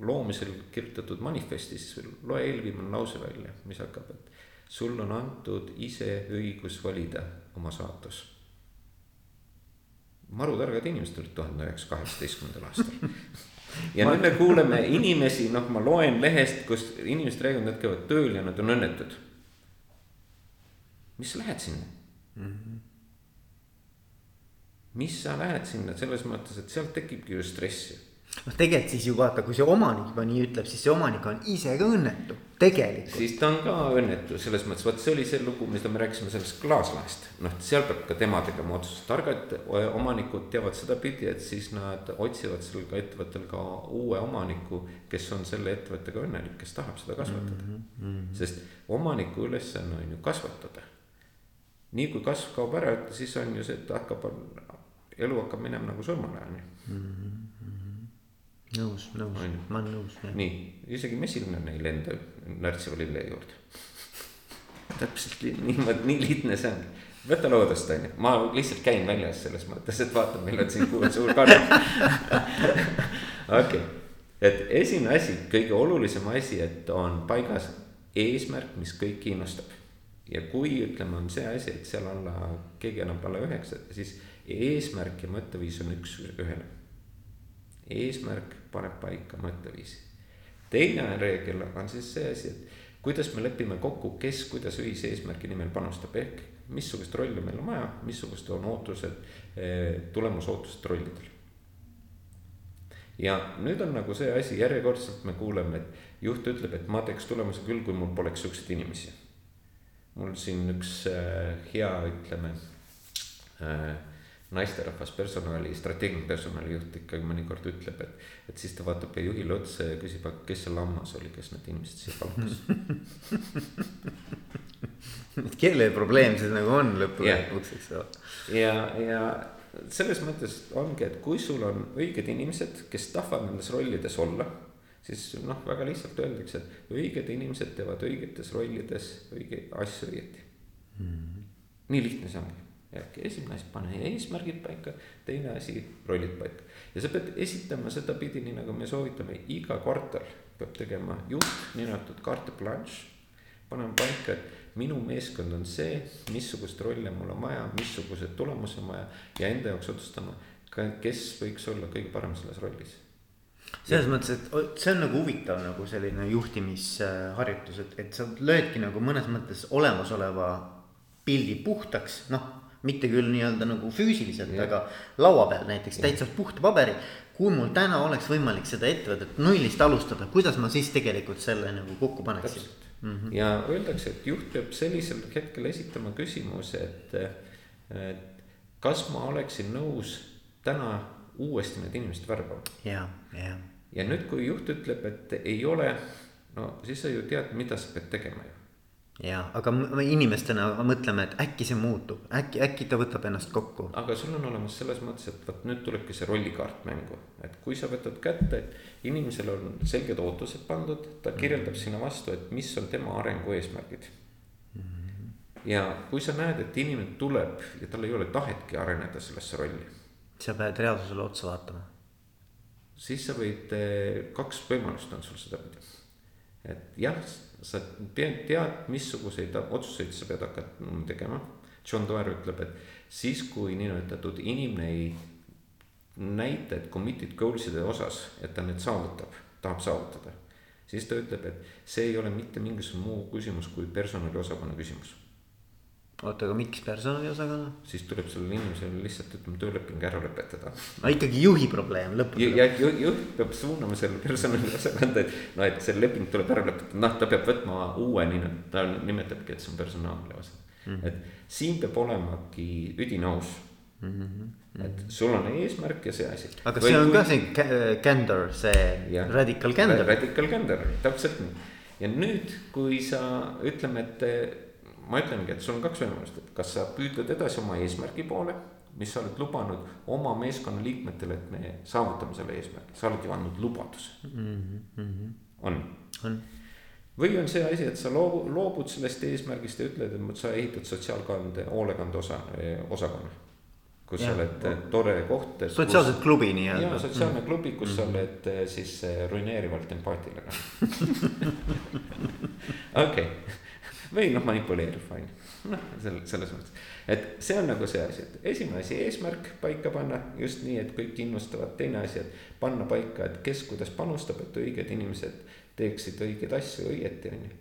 loomisel kirjutatud manifestis, loe eelviimane lause välja, mis hakkab, et sul on antud ise õigus valida oma saatus. marutargad inimesed olid tuhande üheksasaja kaheksateistkümnendal aastal *laughs* ja nüüd me kuuleme inimesi, noh, ma loen lehest, kus inimesed räägivad, nad käivad tööl ja nad on õnnetud mis sa lähed sinna mm? -hmm. mis sa lähed sinna selles mõttes, et sealt tekibki ju stressi noh, tegelikult siis ju vaata, kui see omanik juba nii ütleb, siis see omanik on ise ka õnnetu, tegelikult. siis ta on ka õnnetu selles mõttes, vot see oli see lugu, mida me rääkisime sellest klaaslahest. noh, seal peab ka tema tegema otsust, targad omanikud teavad sedapidi, et siis nad otsivad sellel ka ettevõttel ka uue omaniku, kes on selle ettevõttega õnnelik, kes tahab seda kasvatada mm. -hmm. sest omaniku ülesanne on ju kasvatada. nii kui kasv kaob ära, siis on ju see, et hakkab, elu hakkab minema nagu surmale on ju mm. -hmm nõus, nõus, ma olen nõus. nii, isegi mesiline ei lenda närtsiva lille juurde. *laughs* täpselt niimoodi, nii lihtne see on. võta loodust, on ju, ma lihtsalt käin väljas selles mõttes, et vaatan, meil on siin suur karm. *laughs* okei, et esimene asi, kõige olulisem asi, et on paigas eesmärk, mis kõiki innustab. ja kui ütleme, on see asi, et seal alla, keegi annab alla üheksa, siis eesmärk ja mõtteviis on üks ühele eesmärk paneb paika mõtteviisi. teine reegel on siis see asi, et kuidas me lepime kokku, kes kuidas ühise eesmärgi nimel panustab, ehk missugust rolli meil on vaja, missugused on ootused, eh, tulemusootused rollidel. ja nüüd on nagu see asi, järjekordselt me kuuleme, et juht ütleb, et ma teeks tulemuse küll, kui mul poleks siukseid inimesi. mul siin üks äh, hea, ütleme äh, naisterahvas personali, strateegiline personalijuht ikkagi mõnikord ütleb, et. et siis ta vaatab juhile otsa ja küsib, aga kes see lammas oli, kes need inimesed siia palkas *laughs* et kelle probleem see nagu on lõppude lõpuks, eks ole. ja, ja selles mõttes ongi, et kui sul on õiged inimesed, kes tahavad nendes rollides olla. siis noh, väga lihtsalt öeldakse, et õiged inimesed teevad õigetes rollides õigeid asju õieti mm. -hmm. nii lihtne see ongi ehk esimene asi, pane eesmärgid paika, teine asi, rollid paika. ja sa pead esitama sedapidi, nii nagu me soovitame, iga kvartal peab tegema juht, niinimetatud carte blanche. paneme paika, et minu meeskond on see, missugust rolle mul on vaja, missugused tulemusi on vaja ja enda jaoks otsustama, kes võiks olla kõige parem selles rollis selles mõttes, et see on nagu huvitav nagu selline juhtimisharjutus, et, et sa löödki nagu mõnes mõttes olemasoleva pildi puhtaks, noh mitte küll nii-öelda nagu füüsiliselt, aga laua peal näiteks ja. täitsa puhta paberi. kui mul täna oleks võimalik seda ettevõtet nullist alustada, kuidas ma siis tegelikult selle nagu kokku paneksin? Mm -hmm. ja öeldakse, et juht peab sellisel hetkel esitama küsimuse, et, et kas ma oleksin nõus täna uuesti need inimesed värbama. ja, ja. ja nüüd, kui juht ütleb, et ei ole, no siis sa ju tead, mida sa pead tegema ju ja, aga me inimestena mõtleme, et äkki see muutub, äkki, äkki ta võtab ennast kokku. aga sul on olemas selles mõttes, et vot nüüd tulebki see rollikaart mängu, et kui sa võtad kätte, et inimesel on selged ootused pandud, ta kirjeldab mm sinna vastu, et mis on tema arengu eesmärgid mm. ja kui sa näed, et inimene tuleb ja tal ei ole tahetki areneda sellesse rolli. sa pead reaalsusele otsa vaatama. siis sa võid, eh, kaks võimalust on sul sedapidi, et jah sa tead, tead, missuguseid otsuseid sa pead hakkama tegema. John Doerr ütleb, et siis, kui niinimetatud inimene ei näita, et committed goals'ide osas, et ta need saavutab, tahab saavutada. siis ta ütleb, et see ei ole mitte mingisugune muu küsimus kui personaliosakonna küsimus oota, aga miks personaliosakonna? siis tuleb sellele inimesele lihtsalt ütleme tööleping ära lõpetada. no ikkagi juhi probleem lõpuks. ja juht peab suunama selle personaliosakonda, et noh, et see leping tuleb ära lõpetada, noh, ta peab võtma uue, nii ta nimetabki, et see on personaalne osa mm. -hmm. et siin peab olemagi üdine aus mm. -hmm. et sul on eesmärk ja see asi. aga Või see on ka see candor, see ja, radical candor. Radical candor, täpselt nii. ja nüüd, kui sa ütleme, et ma ütlengi, et sul on kaks võimalust, et kas sa püüdled edasi oma eesmärgi poole, mis sa oled lubanud oma meeskonna liikmetele, et me saavutame selle eesmärgi, sa oled ju andnud lubaduse mm. -hmm. on, on või on see asi, et sa loobu, loobud sellest eesmärgist ja ütled, et sa ehitad sotsiaalkande, hoolekande osa, osakonna. kus ja, sa oled no. tore koht. sotsiaalset kus, klubi nii-öelda. jaa, sotsiaalne mm. klubi, kus mm. sa oled eh, siis eh, ruineerivalt empaatiline *laughs* okei või noh, manipuleeriv, on ju. noh, selles, selles mõttes, et see on nagu see asi, et esimene asi, eesmärk paika panna just nii, et kõik innustavad, teine asi, et panna paika, et kes kuidas panustab, et õiged inimesed teeksid õigeid asju õieti, on ju.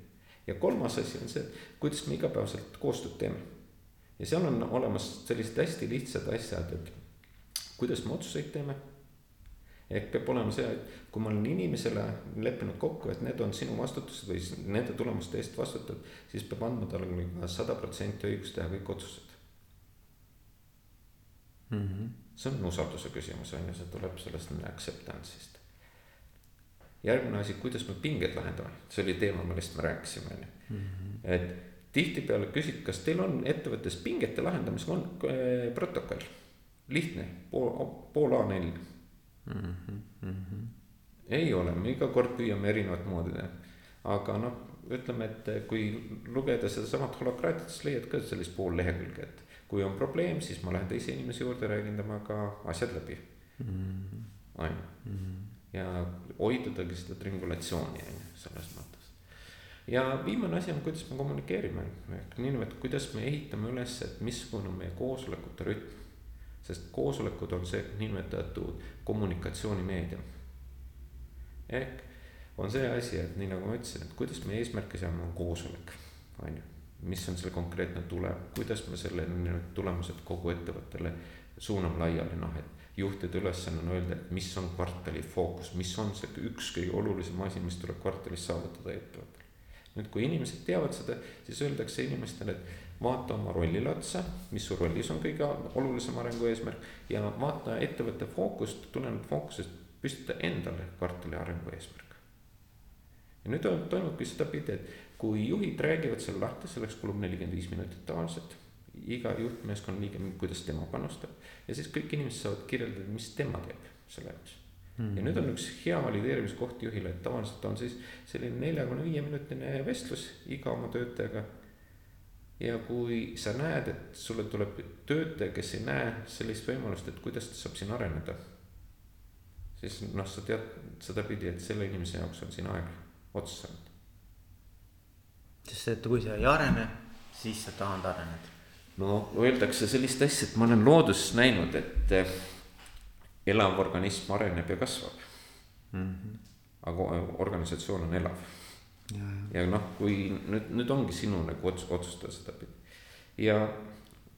ja kolmas asi on see, et kuidas me igapäevaselt koostööd teeme. ja seal on olemas sellised hästi lihtsad asjad, et kuidas me otsuseid teeme ehk peab olema see, et kui ma olen inimesele leppinud kokku, et need on sinu vastutused või nende tulemuste eest vastutad, siis peab andma talle ka sada protsenti õigust teha kõik otsused mm. -hmm. see on usalduse küsimus on ju, see tuleb sellest acceptance'ist. järgmine asi, kuidas me pingeid lahendame, see oli teema, millest me rääkisime on ju, mhm. et tihtipeale küsid, kas teil on ettevõttes pingete lahendamisega on äh, protokoll, lihtne, pool, pool A4 mm. -hmm. ei ole, me iga kord püüame erinevat moodi teha. aga noh, ütleme, et kui lugeda sedasamat holokraatiat, siis leiad ka sellist pool lehekülge, et kui on probleem, siis ma lähen teise inimese juurde, räägin temaga asjad läbi mm. -hmm. on ju, mhm. ja hoidudagi seda triangulatsiooni on ju, selles mõttes. ja viimane asi on, kuidas me kommunikeerime, ehk niinimetatud, kuidas me ehitame üles, et missugune on meie koosolekute rütm sest koosolekud on see niinimetatud kommunikatsioonimeedium. ehk on see asi, et nii nagu ma ütlesin, et kuidas me eesmärke seame, on koosolek, on ju. mis on selle konkreetne tulem, kuidas me selle tulemused kogu ettevõttele suuname laiali, noh et juhtide ülesanne on öelda, et mis on kvartali fookus, mis on see üks kõige olulisem asi, mis tuleb kvartalis saavutada ettevõttel. nüüd, kui inimesed teavad seda, siis öeldakse inimestele, et vaata oma rollile otsa, mis su rollis on kõige olulisem arengu eesmärk ja vaata ettevõtte fookust, tulenevalt fookusest püstita endale kvartali arengu eesmärk. ja nüüd toimubki sedapidi, et kui juhid räägivad selle lahti, selleks kulub nelikümmend viis minutit tavaliselt. iga juhtmeeskonna liige, kuidas tema panustab ja siis kõik inimesed saavad kirjeldada, mis tema teeb selle jaoks mm.. ja nüüd on üks hea valideerimiskoht juhile, et tavaliselt on siis selline neljakümne viie minutine vestlus iga oma töötajaga ja kui sa näed, et sulle tuleb töötaja, kes ei näe sellist võimalust, et kuidas ta saab siin areneda. siis noh, sa tead sedapidi, et selle inimese jaoks on siin aeg otsa saanud. sest et kui sa ei arene, siis sa tahad areneda. no öeldakse sellist asja, et ma olen looduses näinud, et eh, elav organism areneb ja kasvab mm. -hmm. aga organisatsioon on elav ja, noh, kui nüüd, nüüd ongi sinu nagu ots-, otsustada sedapidi. ja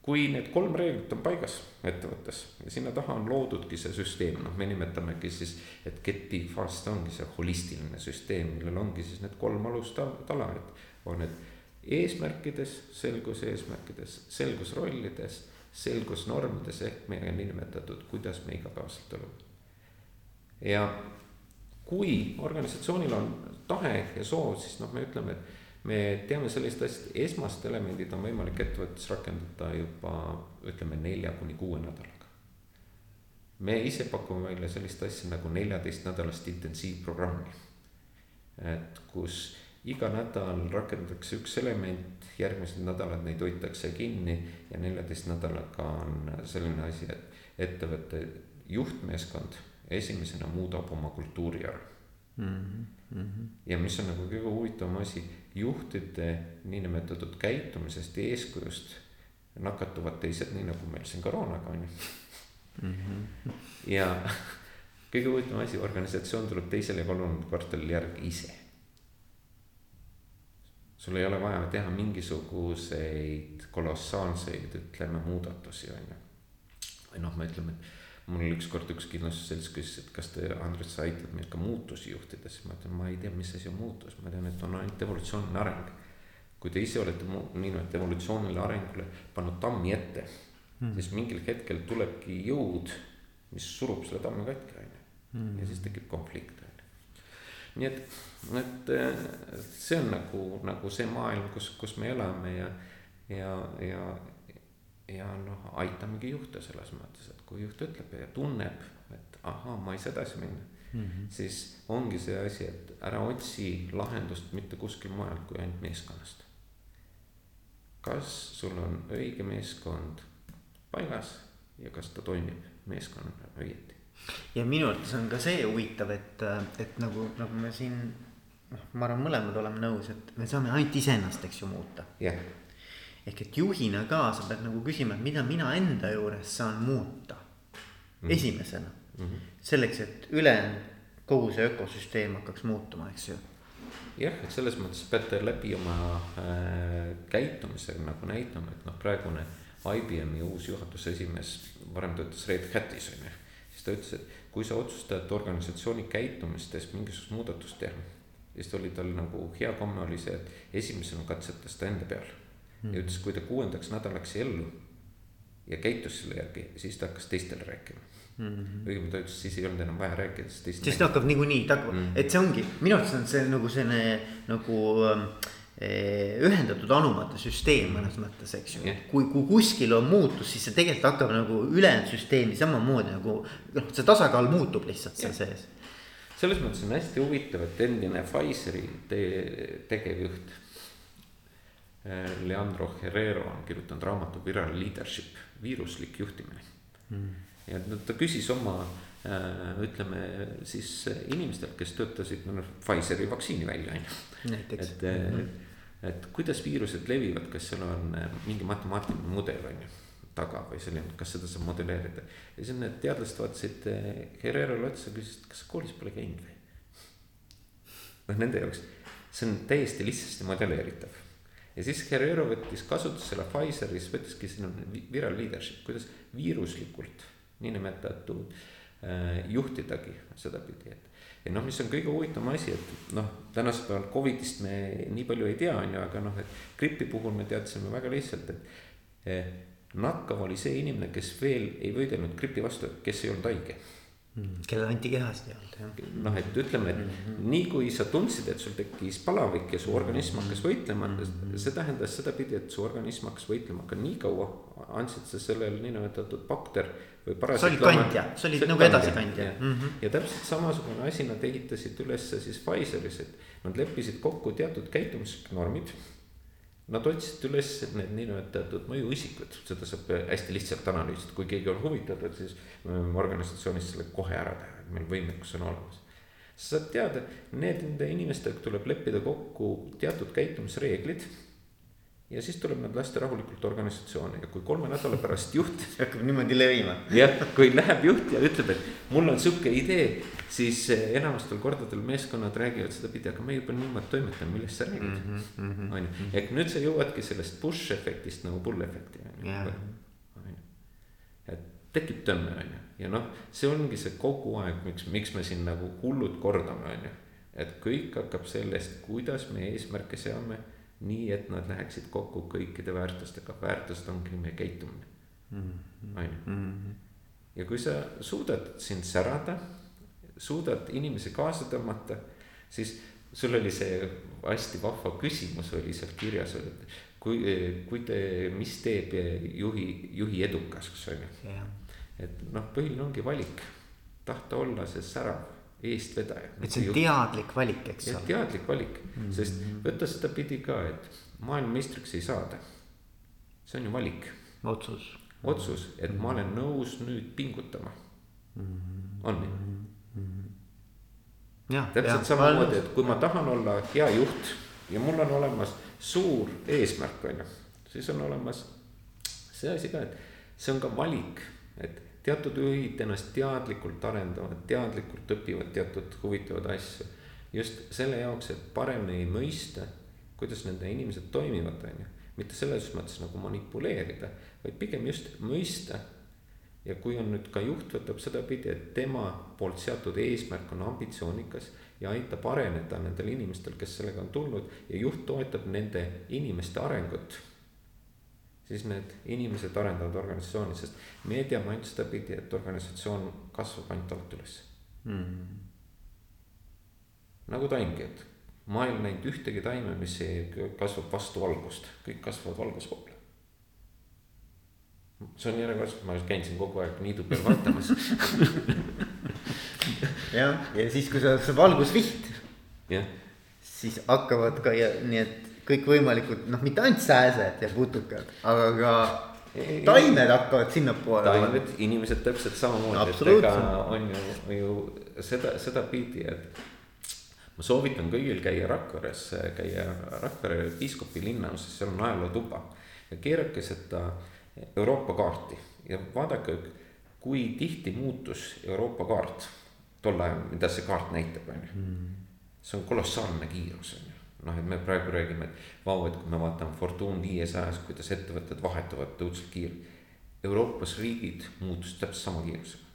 kui need kolm reeglit on paigas ettevõttes ja sinna taha on loodudki see süsteem, noh, me nimetamegi siis, et get big fast ongi see holistiline süsteem, millel ongi siis need kolm alustala, et on need eesmärkides, selgus eesmärkides, selgus rollides, selgus normides ehk meie niinimetatud, kuidas me igapäevaselt elame. ja kui organisatsioonil on tahe ja soov, siis noh, me ütleme, et me teame sellist asja, et esmased elemendid on võimalik ettevõttes rakendada juba ütleme nelja kuni kuue nädalaga. me ise pakume välja sellist asja nagu neljateistnädalast intensiivprogrammi. et kus iga nädal rakendatakse üks element, järgmised nädalad neid hoitakse kinni ja neljateist nädalaga on selline asi, et ettevõtte juhtmeeskond esimesena muudab oma kultuuri ära mm. -hmm. ja mis on nagu kõige huvitavam asi, juhtide niinimetatud käitumisest ja eeskujust nakatuvad teised, nii nagu meil siin koroonaga on ju mm. -hmm. ja kõige huvitavam asi, organisatsioon tuleb teisel ja kolmandal kvartalil järgi ise. sul ei ole vaja teha mingisuguseid kolossaalseid, ütleme, muudatusi, on ju. või noh, me ütleme, et mul ükskord üks kindlustusselts küsis, et kas te, Andres, sa aitad meil ka muutusi juhtida, siis ma ütlen, ma ei tea, mis asi on muutus, ma tean, et on ainult evolutsiooniline areng. kui te ise olete niinimetatud evolutsioonile arengule pannud tammi ette mm., siis mingil hetkel tulebki jõud, mis surub selle tammi katki, on ju. Hmm. ja siis tekib konflikt, on ju. nii et, et see on nagu, nagu see maailm, kus, kus me elame ja, ja, ja, ja noh, aitamegi juhte selles mõttes, kui juht ütleb ja tunneb, et ahaa, ma ei saa edasi minna mm. -hmm. siis ongi see asi, et ära otsi lahendust mitte kuskil mujal kui ainult meeskonnast. kas sul on õige meeskond paigas ja kas ta toimib meeskonnana õieti? ja minu arvates on ka see huvitav, et, et nagu, nagu me siin noh, ma arvan, mõlemad oleme nõus, et me saame ainult iseennast, eks ju, muuta yeah ehk et juhina ka sa pead nagu küsima, et mida mina enda juures saan muuta mm. -hmm. esimesena mm. -hmm. selleks, et ülejäänud kogu see ökosüsteem hakkaks muutuma, eks ju. jah, et selles mõttes peate läbi oma äh, käitumisega nagu näitama, et noh, praegune IBM-i uus juhatuse esimees varem töötas Red Hatis on ju. siis ta ütles, et kui sa otsustad organisatsiooni käitumistes mingisugust muudatust teha, siis oli tal nagu hea komme oli see, et esimesena katsetas ta enda peal mm. ja ütles, kui ta kuuendaks nädalaks ellu ja käitus selle järgi, siis ta hakkas teistele rääkima mm -hmm.. õigemini ta ütles, siis ei olnud enam vaja rääkida, sest teist. sest ta hakkab niikuinii, ta hakkab mm, -hmm. et see ongi, minu arvates on see nagu selline nagu ähm, eh, ühendatud anumate süsteem mõnes mõttes, eks ju yeah.. kui, kui kuskil on muutus, siis see tegelikult hakkab nagu ülejäänud süsteemi samamoodi nagu noh, see tasakaal muutub lihtsalt seal yeah. sees. selles mõttes on hästi huvitav, et endine Pfizeri te tegevjuht eh, Leandro Herrero on kirjutanud raamatu Viral Leadership, viiruslik juhtimine mm ja ta küsis oma äh, ütleme siis inimestelt, kes töötasid no, Pfizeri vaktsiini välja, on ju. et mm, -hmm. et kuidas viirused levivad, kas seal on äh, mingi matemaatiline mudel, on ju taga või selline, kas seda saab modelleerida. ja siis need teadlased vaatasid Herrerole otsa, küsisid, kas koolis pole käinud või? noh, nende jaoks see on täiesti lihtsasti modelleeritav. ja siis Herrero võttis kasutusele Pfizeris, võttiski siin on viral leadership, kuidas viiruslikult niinimetatud äh, juhtidagi sedapidi, et. ja noh, mis on kõige huvitavam asi, et noh, tänasel päeval Covidist me nii palju ei tea, on ju, aga noh, et gripi puhul me teadsime väga lihtsalt, et eh, nakkav oli see inimene, kes veel ei võidelnud gripi vastu, kes ei olnud haige. Kellel antikehast ei olnud jah. noh, et ütleme, et mm -hmm. nii kui sa tundsid, et sul tekkis palavik ja su organism hakkas võitlema mm, -hmm. see tähendas sedapidi, et su organism hakkas võitlema, aga nii kaua andsid sa sellele niinimetatud bakter või sa olid kandja, sa olid nagu edasikandja. Mm -hmm. ja täpselt samasugune asi nad ehitasid ülesse siis Pfizeris, et nad leppisid kokku teatud käitumisnormid. Nad otsisid üles need niinimetatud mõjuisikud, seda saab hästi lihtsalt analüüsida, kui keegi on huvitatud, siis me võime organisatsioonis selle kohe ära teha, et meil võimekus on olemas. sa saad teada, nende inimestega tuleb leppida kokku teatud käitumisreeglid ja siis tuleb nad lasta rahulikult organisatsiooni ja kui kolme nädala pärast juht. *laughs* hakkab niimoodi levima. jah, kui läheb juht ja ütleb, et mul on sihuke idee, siis eh, enamustel kordadel meeskonnad räägivad sedapidi, aga me juba niimoodi toimetame, millest sa räägid. Mhm, mhm, on ju, ehk nüüd sa jõuadki sellest push efektist nagu pull efekti on ju. et tekib tõmme on ju, ja noh, see ongi see kogu aeg, miks, miks me siin nagu hullud kordame, on ju. et kõik hakkab sellest, kuidas me eesmärke seame nii et nad läheksid kokku kõikide väärtustega, väärtused ongi meie käitumine, on ju. Mhm. ja kui sa suudad siin särada, suudad inimesi kaasa tõmmata, siis sul oli see hästi vahva küsimus oli seal kirjas, et kui, kui te, mis teeb juhi, juhi edukaks, on ju. et noh, põhiline ongi valik, tahta olla see särav eestvedaja. et see on teadlik valik, eks ole. teadlik valik mm, -hmm. sest võta sedapidi ka, et maailmameistriks ei saada. see on ju valik. otsus. otsus, et mm -hmm. ma olen nõus nüüd pingutama mm. -hmm. on nii mm? -hmm. täpselt samamoodi, et kui ma tahan olla hea juht ja mul on olemas suur eesmärk, on ju, siis on olemas see asi ka, et see on ka valik, et teatud juhid ennast teadlikult arendavad, teadlikult õpivad teatud huvitavaid asju. just selle jaoks, et paremini mõista, kuidas nende inimesed toimivad, on ju. mitte selles mõttes nagu manipuleerida, vaid pigem just mõista. ja kui on nüüd ka juht võtab sedapidi, et tema poolt seatud eesmärk on ambitsioonikas ja aitab areneda nendel inimestel, kes sellega on tulnud ja juht toetab nende inimeste arengut siis need inimesed arendavad organisatsiooni, sest me teame ainult sedapidi, et organisatsioon kasvab ainult alt üles mm.. nagu taimgi, et ma ei ole näinud ühtegi taime, mis ei kasvab vastu valgust, kõik kasvavad valguspoole. see on järjekordselt, ma käin siin kogu aeg niidu peal vaatamas. *laughs* Jah, ja siis, kui sa, see valgusviht. siis hakkavad ka ja nii, et kõikvõimalikud, noh, mitte ainult sääsed ja putukad, aga ka taimed hakkavad sinnapoole. taimed, inimesed täpselt samamoodi, et ega on ju, ju seda, sedapidi, et ma soovitan kõigil käia Rakveres, käia Rakvere piiskopi linnaosas, seal on ajalootuba. ja keerake seda Euroopa kaarti ja vaadake, kui tihti muutus Euroopa kaart tol ajal, mida see kaart näitab, on ju. Hmm. see on kolossaalne kiirus, on ju noh, et me praegu räägime, et vau, et kui me vaatame Fortune viiesajas, kuidas ettevõtted vahetuvad õudselt kiirelt. Euroopas riigid muutusid täpselt sama kiirusega.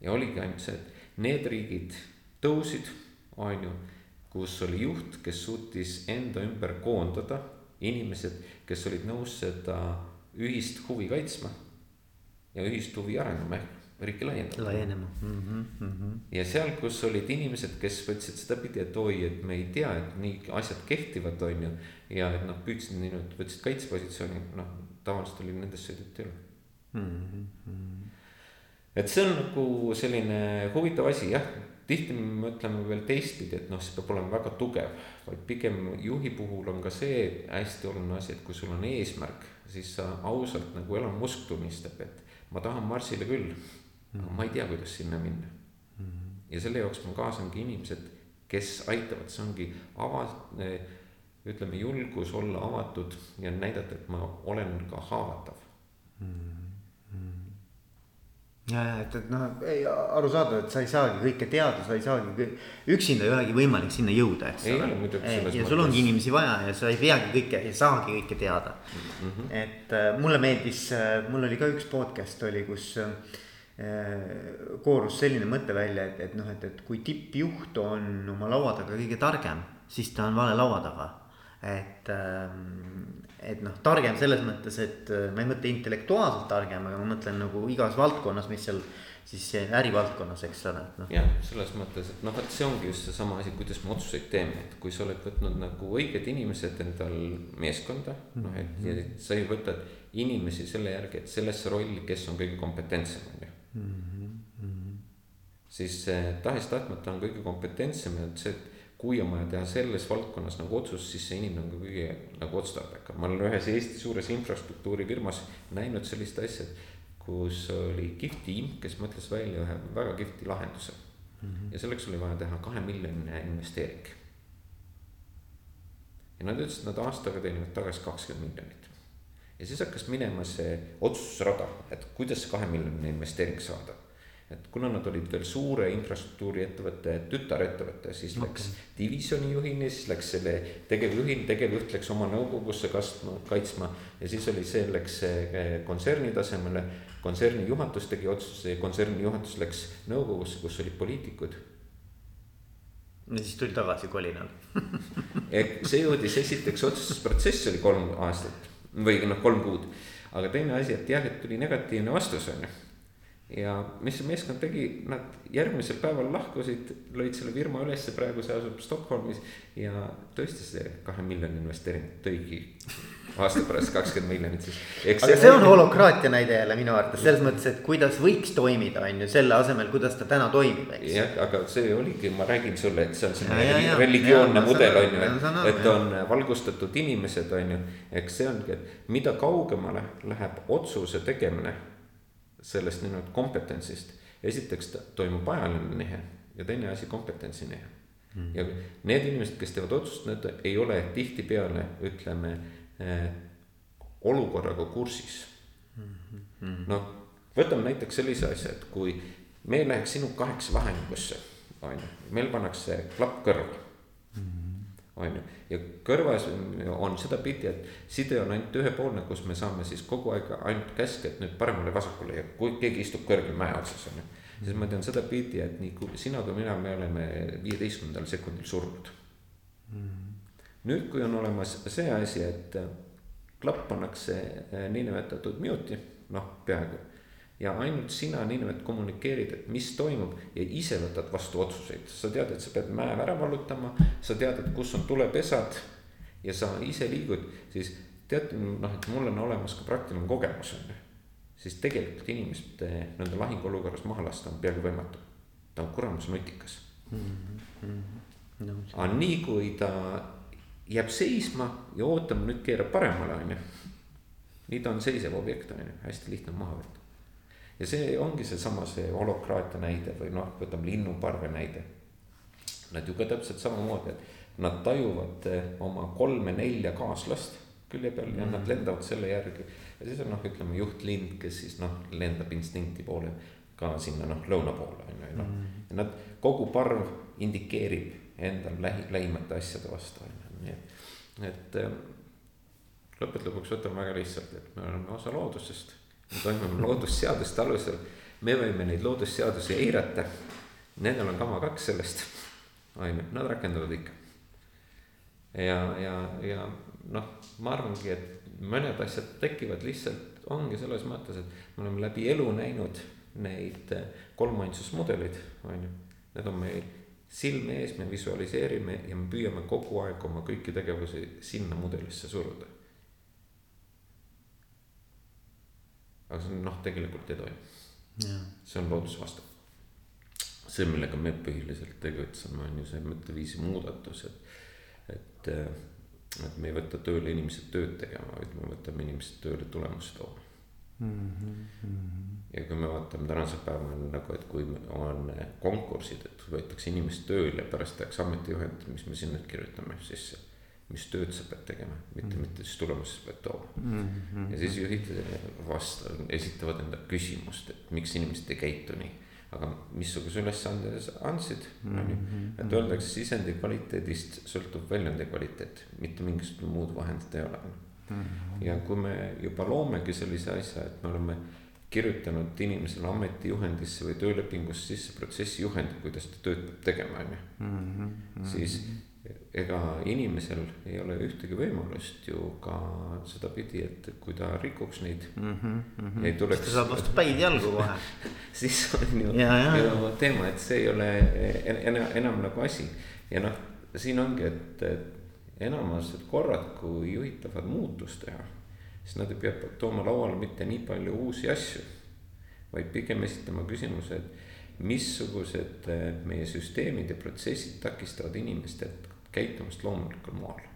ja oligi ainult see, et need riigid tõusid, on ju, kus oli juht, kes suutis enda ümber koondada inimesed, kes olid nõus seda ühist huvi kaitsma ja ühist huvi arendama ehk riiki laiendama. laienema mm. -hmm, mm -hmm. ja seal, kus olid inimesed, kes võtsid sedapidi, et oi, et me ei tea, et nii asjad kehtivad, on ju. ja et nad püüdsid nii-öelda, võtsid kaitsepositsiooni, noh tavaliselt oli nendest sõideti üle mm. -hmm. et see on nagu selline huvitav asi jah, tihti me mõtleme veel teistpidi, et noh, see peab olema väga tugev, vaid pigem juhi puhul on ka see hästi oluline asi, et kui sul on eesmärk, siis sa ausalt nagu Elon Musk tunnistab, et ma tahan Marsile küll aga ma ei tea, kuidas sinna minna mm. -hmm. ja selle jaoks ma kaasangi inimesed, kes aitavad, see ongi ava-, ütleme julgus olla avatud ja näidata, et ma olen ka haavatav mm. -hmm. ja, ja et, et noh, ei arusaadav, et sa ei saagi kõike teada, sa ei saagi, üksinda ei olegi võimalik sinna jõuda, eks ole. ja sul ongi inimesi vaja ja sa ei peagi kõike, ei saagi kõike teada mm. -hmm. et äh, mulle meeldis, mul oli ka üks podcast oli, kus äh, Äh, koorus selline mõte välja, et, et noh, et, et kui tippjuht on oma laua taga kõige targem, siis ta on vale laua taga. et, ähm, et noh, targem selles mõttes, et äh, ma ei mõtle intellektuaalselt targem, aga ma mõtlen nagu igas valdkonnas, mis seal siis ärivaldkonnas, eks ole, et noh. jah, selles mõttes, et noh, vot see ongi just seesama asi, kuidas me otsuseid teeme, et kui sa oled võtnud nagu õiged inimesed endal meeskonda noh, et mhm. sa ei võta inimesi selle järgi, et sellesse rolli, kes on kõige kompetentsem, on ju mm. -hmm. siis tahes-tahtmata on kõige kompetentsem see, et kui on vaja teha selles valdkonnas nagu otsus, siis see inimene on ka kõige nagu otstarbekam. ma olen ühes Eesti suures infrastruktuurifirmas näinud sellist asja, kus oli kihvt tiim, kes mõtles välja ühe väga kihvti lahenduse mm. -hmm. ja selleks oli vaja teha kahe miljoniline investeering. ja nad ütlesid, et nad aastaga teenivad tagasi kakskümmend miljonit ja siis hakkas minema see otsustusrada, et kuidas see kahe miljoniline investeering saada. et kuna nad olid veel suure infrastruktuuriettevõtte tütarettevõte, siis okay. läks divisjoni juhini, siis läks selle tegevjuhini, tegevjuht läks oma nõukogusse kastma, kaitsma. ja siis oli see, läks kontserni tasemele, kontserni juhatus tegi otsuse, kontserni juhatus läks nõukogusse, kus olid poliitikud ja siis tuli tagasi kolinal *laughs* see jõudis esiteks otsustusprotsess oli kolm aastat või noh, kolm kuud. aga teine asi, et jah, et tuli negatiivne vastus, on ju. ja mis see meeskond tegi, nad järgmisel päeval lahkusid, lõid selle firma ülesse, praegu see asub Stockholmis. ja tõesti see kahe miljoni investeering tõigi aasta pärast kakskümmend miljonit siis. aga see on holokraatia näide jälle minu arvates selles mõttes, et kuidas võiks toimida, on ju, selle asemel, kuidas ta täna toimib, eks. jah, aga see oligi, ma räägin sulle, et see on selline religioonne mudel on ju, et, et on valgustatud inimesed, on ju. eks see ongi, et mida kaugemale läheb otsuse tegemine sellest nii-öelda kompetentsist. esiteks toimub ajaline nihe ja teine asi kompetentsi nihe mm. ja need inimesed, kes teevad otsust, need ei ole tihtipeale, ütleme olukorraga kursis mm. -hmm. noh, võtame näiteks sellise asja, et kui me läheks sinu kaheks vahengusse, on ju, meil pannakse klapp kõrva mm. -hmm. on ju, ja kõrvas on sedapidi, et side on ainult ühepoolne, kus me saame siis kogu aeg ainult käske, et nüüd paremale-vasakule ja kui keegi istub kõrgel mäe otsas, on ju. siis ma tean sedapidi, et nii kui sina kui mina, me oleme viieteistkümnendal sekundil surnud mm. -hmm nüüd, kui on olemas see asi, et äh, klapp pannakse äh, niinimetatud mute'i, noh, peaaegu. ja ainult sina niinimetatud kommunikeerid, et mis toimub ja ise võtad vastu otsuseid, sa tead, et sa pead mäe ära vallutama, sa tead, et kus on tulepesad. ja sa ise liigud, siis tead, noh, et mul on olemas ka praktiline kogemus on ju. siis tegelikult inimest nende lahinguolukorras maha lasta on peaaegu võimatu. ta on kuramus nutikas mm. -hmm. No, aga nii kui ta jääb seisma ja ootama, nüüd keerab paremale, on ju. nii ta on seisev objekt, on ju, hästi lihtne maha võtta. ja see ongi seesama, see holokraatia näide või noh, võtame linnuparve näide. Nad ju ka täpselt samamoodi, et nad tajuvad eh, oma kolme-nelja kaaslast külje peal mm. ja nad mm. lendavad selle järgi. ja siis on noh, ütleme juhtlind, kes siis noh, lendab instinkti poole ka sinna noh, lõuna poole on ju, noh. Mm. ja nad, kogu parv indikeerib endal lähi, lähimate asjade vastu on ju nii et, et äh, lõppude lõpuks võtame väga lihtsalt, et me oleme osa loodusest. me toimeme *laughs* loodusseaduste alusel, me võime neid loodusseadusi eirata. Nendel on kama kaks sellest, on ju, nad rakenduvad ikka. ja, ja, ja noh, ma arvangi, et mõned asjad tekivad lihtsalt, ongi selles mõttes, et me oleme läbi elu näinud neid kolmainsusmudeleid, on ju. Need on meil silme ees, me visualiseerime ja me püüame kogu aeg oma kõiki tegevusi sinna mudelisse suruda. aga see on noh, tegelikult ei toimi. see on loodusvastu. see, millega me põhiliselt tegutseme, on ju see mõtteviisi muudatus, et, et, et me ei võta tööle inimesed tööd tegema, vaid me võtame inimesed tööle tulemust tooma mm. -hmm. ja kui me vaatame tänasel päeval nagu, et kui on konkursid, et võetakse inimest tööle, pärast tehakse ametijuhend, mis me sinna kirjutame sisse. mis tööd sa pead tegema, mitte mm, -hmm. mitte siis tulemust sa pead tooma mm. -hmm. ja siis juhid vast-, esitavad endale küsimust, et miks inimesed ei käitu nii aga missuguse ülesande andsid mm, -hmm. et öeldakse sisendi kvaliteedist sõltub väljundi kvaliteet, mitte mingisugust muud vahendit ei ole -hmm. ja kui me juba loomegi sellise asja, et me oleme kirjutanud inimesele ametijuhendisse või töölepingusse sisse protsessi juhendi, kuidas ta tööd peab tegema, on ju. Mhm. siis ega inimesel ei ole ühtegi võimalust ju ka sedapidi, et kui ta rikuks neid mm. -hmm. ei tuleks. ta saab vastu päid jalgu kohe *laughs* siis on ju, ju teema, et see ei ole enam, enam nagu asi ja noh, siin ongi, et, et enamused korrad, kui juhid tahavad muutust teha, siis nad ei pea tooma lauale mitte nii palju uusi asju, vaid pigem esitama küsimuse, et missugused eh, meie süsteemid ja protsessid takistavad inimestel käitumast loomulikul moel.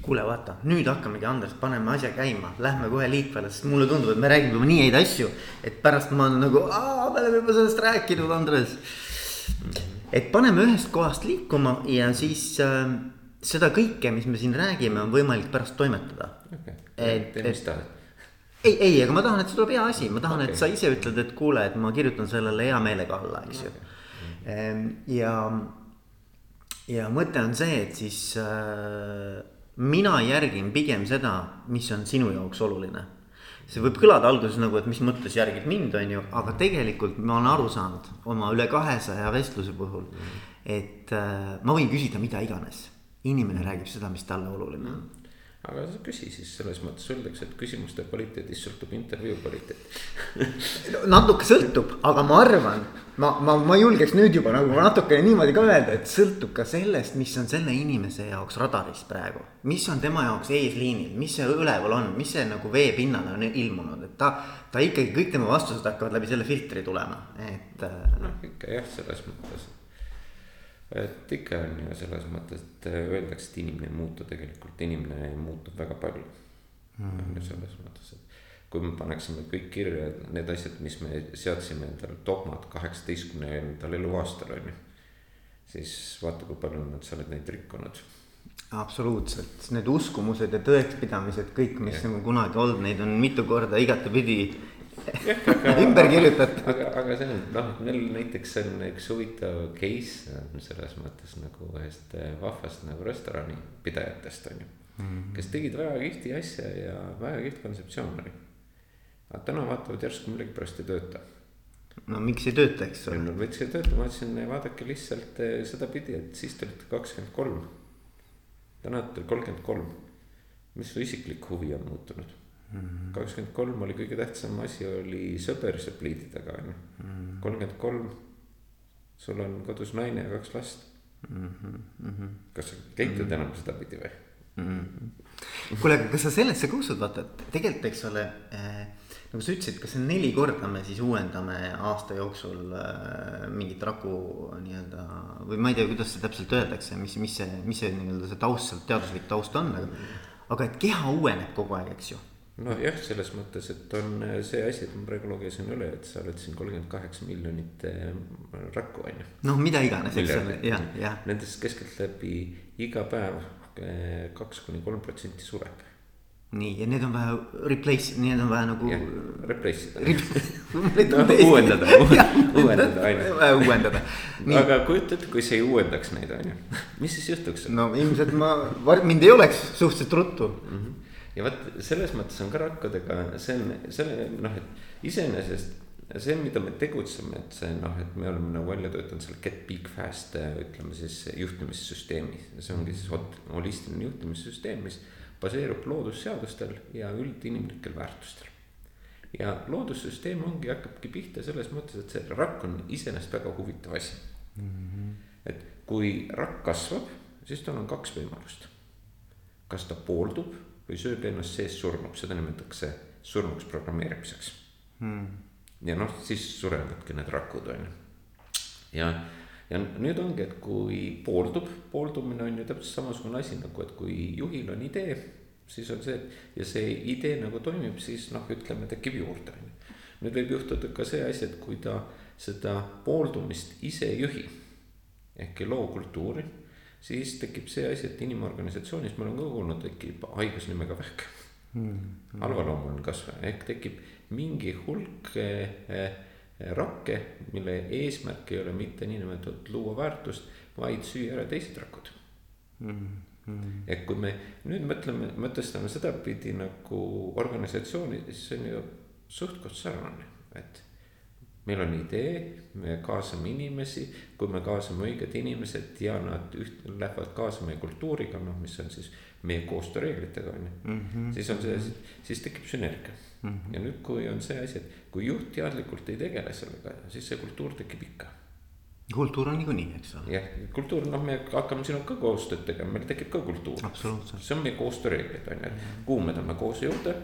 Kuule, vaata, nüüd hakkamegi, Andres, paneme asja käima, lähme kohe liikvele, sest mulle tundub, et me räägime juba nii häid asju, et pärast ma nagu, me oleme juba sellest rääkinud, Andres. et paneme ühest kohast liikuma ja siis äh, seda kõike, mis me siin räägime, on võimalik pärast toimetada. Okay.. et, tahad. ei, ei, aga ma tahan, et see tuleb hea asi, ma tahan okay., et sa ise ütled, et kuule, et ma kirjutan sellele hea meelega alla, eks ju. Okay.. ja, ja mõte on see, et siis äh, mina järgin pigem seda, mis on sinu jaoks oluline. See võib kõlada alguses nagu, et mis mõttes järgid mind, on ju, aga tegelikult ma olen aru saanud oma üle kahesaja vestluse puhul. et äh, ma võin küsida mida iganes inimene räägib seda, mis talle oluline on aga sa küsi siis selles mõttes, öeldakse, et küsimuste kvaliteedist sõltub intervjuu kvaliteet *laughs* natuke sõltub, aga ma arvan, ma, ma, ma julgeks nüüd juba nagu natukene niimoodi ka öelda, et sõltub ka sellest, mis on selle inimese jaoks radaris praegu. mis on tema jaoks eesliinil, mis see üleval on, mis see nagu veepinnale on ilmunud, et ta, ta ikkagi kõik tema vastused hakkavad läbi selle filtri tulema, et. noh, ikka jah, selles mõttes et ikka on ju selles mõttes, et öeldakse, et inimene ei muutu, tegelikult inimene muutub väga palju mm.. on ju selles mõttes, et kui me paneksime kõik kirja, need asjad, mis me seadsime endale dogmad kaheksateistkümnendal eluaastal on ju. siis vaata, kui palju nad sa oled neid rikkunud. absoluutselt, need uskumused ja tõekspidamised, kõik, mis on kunagi olnud, neid on mitu korda igatepidi *laughs* ümber kirjutatud. aga, aga see on noh, meil näiteks on üks huvitav case selles mõttes nagu ühest eh, vahvast nagu restoranipidajatest on ju mm. -hmm. kes tegid väga kihvti asja ja väga kihvt kontseptsioon oli. aga täna vaatavad järsku millegipärast ei tööta. no miks ei tööta, eks ole. no miks ei tööta, ma ütlesin, vaadake lihtsalt eh, sedapidi, et siis te olite kakskümmend kolm. täna olete kolmkümmend kolm. mis su isiklik huvi on muutunud kakskümmend kolm oli kõige tähtsam asi oli sõber sepliidi taga on ju. kolmkümmend kolm, sul on kodus naine ja kaks last mm. -hmm. kas sa käitud mm -hmm. enam sedapidi või mm? -hmm. kuule, aga kas sa sellesse ka usud, vaata, et tegelikult, eks ole äh, nagu sa ütlesid, kas see neli korda me siis uuendame aasta jooksul äh, mingit raku nii-öelda või ma ei tea, kuidas see täpselt öeldakse, mis, mis see, mis see nii-öelda see taust teaduslik taust on, aga. aga et keha uueneb kogu aeg, eks ju nojah, selles mõttes, et on äh, see asi, et ma praegu lugesin üle, et sa oled siin kolmkümmend kaheksa miljonit äh, rakku on ju. noh, mida iganes, eks ole, jah, jah. Nendest keskeltläbi iga päev äh, kaks kuni kolm protsenti sureb nii, ja need on vaja replace, need on vaja nagu. Replace ida *laughs* uuendada, *laughs* uuendada, on ju. vaja uuendada. *laughs* aga kujuta ette, kui sa ei uuendaks neid, on ju, mis siis juhtuks? no ilmselt ma, mind ei oleks suhteliselt ruttu mm. -hmm. Ja vot selles mõttes on ka rakkudega, see on selle noh, et iseenesest see, mida me tegutseme, et see noh, et me oleme nagu välja töötanud selle get big fast ütleme siis juhtimissüsteemi, see ongi siis holistiline juhtimissüsteem, mis baseerub loodusseadustel ja üldinimlikel väärtustel. ja loodussüsteem ongi, hakkabki pihta selles mõttes, et see rakk on iseenesest väga huvitav asi mm. -hmm. et kui rakk kasvab, siis tal on kaks võimalust. kas ta pooldub või sööb ennast sees surnuks, seda nimetatakse surnuks programmeerimiseks mm.. ja noh, siis surevadki need rakud, on ju. ja ja nüüd ongi, et kui pooldub, pooldumine on ju täpselt samasugune asi nagu, et kui juhil on idee, siis on see, ja see idee nagu toimib, siis noh, ütleme, tekib juurde, on ju. nüüd võib juhtuda ka see asi, et kui ta seda pooldumist ise ei juhi ehk ei loo kultuuri, siis tekib see asi, et inimorganisatsioonis, ma olen ka kuulnud, tekib haigus nimega vähk mm.. halvaloomuline kasvaja ehk tekib mingi hulk eh, rakke, mille eesmärk ei ole mitte niinimetatud luua väärtust, vaid süüa ära teised rakud mm. -hmm. et kui me nüüd mõtleme, mõtestame sedapidi nagu organisatsiooni, siis see on ju suht-koht sarnane, et meil on idee, me kaasame inimesi, kui me kaasame õiged inimesed ja nad üht-, lähevad kaasa meie kultuuriga, noh, mis on siis meie koostööreeglitega on ju, mhm. siis on see, siis tekib sünergia mm. -hmm. ja nüüd, kui on see asi, et kui juht teadlikult ei tegele sellega, siis see kultuur tekib ikka. kultuur on niikuinii, eks ole. jah, kultuur, noh, me hakkame sinuga ka koostööd tegema, meil tekib ka kultuur. see on meie koostööreeglid on ju, et mhm. kuhu me tahame koos jõuda,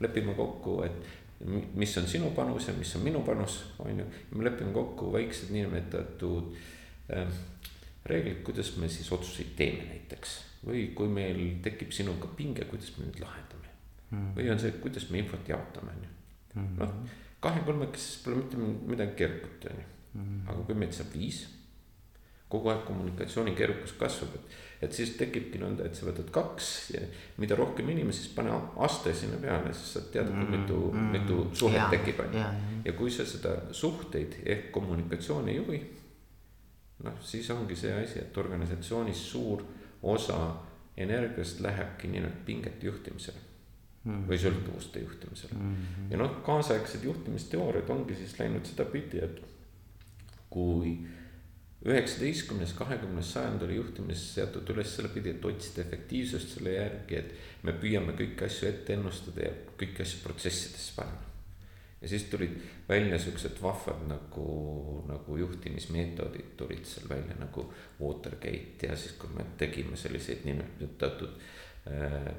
lepime kokku, et mis on sinu panus ja mis on minu panus, on ju. me lepime kokku väiksed niinimetatud äh, reeglid, kuidas me siis otsuseid teeme näiteks. või kui meil tekib sinuga pinge, kuidas me nüüd lahendame mm.. või on see, kuidas me infot jaotame, on ju. Mm. noh, kahe-kolmekesises pole mitte midagi keerukat, on ju. Mm. aga kui meid saab viis, kogu aeg kommunikatsiooni keerukus kasvab, et, et siis tekibki nõnda, et sa võtad kaks ja mida rohkem inimesi, siis pane aste sinna peale, siis sa tead, kui mitu mm., mitu suhet ja, tekib, on ju. ja kui sa seda suhteid ehk kommunikatsiooni ei juhi, noh, siis ongi see asi, et organisatsioonis suur osa energiast lähebki nii-öelda pingete juhtimisele mm. või sõltuvuste juhtimisele mm. -hmm. ja noh, kaasaegsed juhtimisteooriad ongi siis läinud sedapidi, et kui üheksateistkümnes, kahekümnes sajand oli juhtimises seatud üles selle pidi, et otsida efektiivsust selle järgi, et me püüame kõiki asju ette ennustada ja kõiki asju protsessidesse panna. ja siis tulid välja siuksed vahvad nagu, nagu juhtimismeetodid tulid seal välja nagu Watergate ja siis, kui me tegime selliseid nimetatud äh,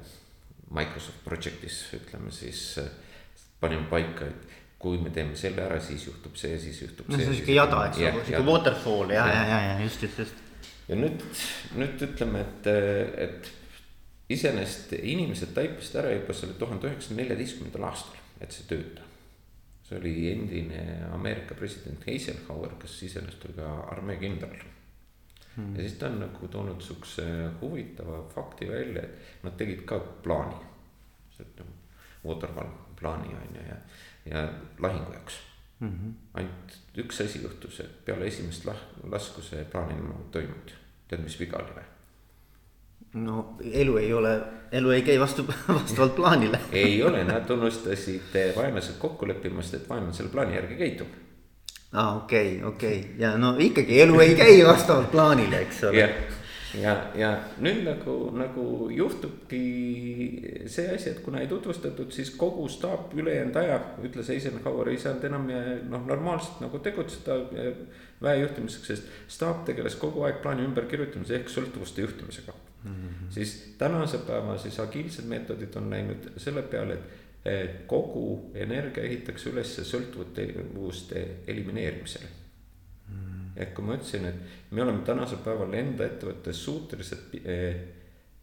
Microsoft Projectis ütleme siis äh, panime paika, et kui me teeme selle ära, siis juhtub see, siis juhtub no, see. see on sihuke jada, eks ole, sihuke waterfall ja, ja, ja, ja just, just, just. ja nüüd, nüüd ütleme, et, et iseenesest inimesed taipasid ära juba selle tuhande üheksasaja neljateistkümnendal aastal, et see tööta. see oli endine Ameerika president Eisenhower, kes iseenesest oli ka armee kindral hmm.. ja siis ta on nagu toonud siukse huvitava fakti välja, et nad tegid ka plaani. Nagu Waterfall plaani on ju ja, ja lahingu jaoks mm -hmm.. ainult üks asi juhtus, et peale esimest lah-, lasku see plaan enam ei toimunud. tead, mis viga oli või? no elu ei ole, elu ei käi vastu, *laughs* vastavalt plaanile ei ole, nad unustasid vaenlased kokku leppimast, et vaenlane selle plaani järgi käitub aa ah,, okei okay,, okei okay. ja no ikkagi elu ei käi vastavalt plaanile, eks ole. ja, ja, ja nüüd nagu, nagu juhtubki see asi, et kuna ei tutvustatud, siis kogu staap ülejäänud aja ütles Eisenhower ei saanud enam noh, normaalselt nagu tegutseda väe juhtimiseks, sest staap tegeles kogu aeg plaani ümberkirjutamise ehk sõltuvuste juhtimisega mm. -hmm. siis tänase päeva siis agiilsed meetodid on läinud selle peale, et kogu energia ehitatakse üles sõltuvuste elimineerimisele ehk kui ma ütlesin, et me oleme tänasel päeval enda ettevõttes suutelised eh,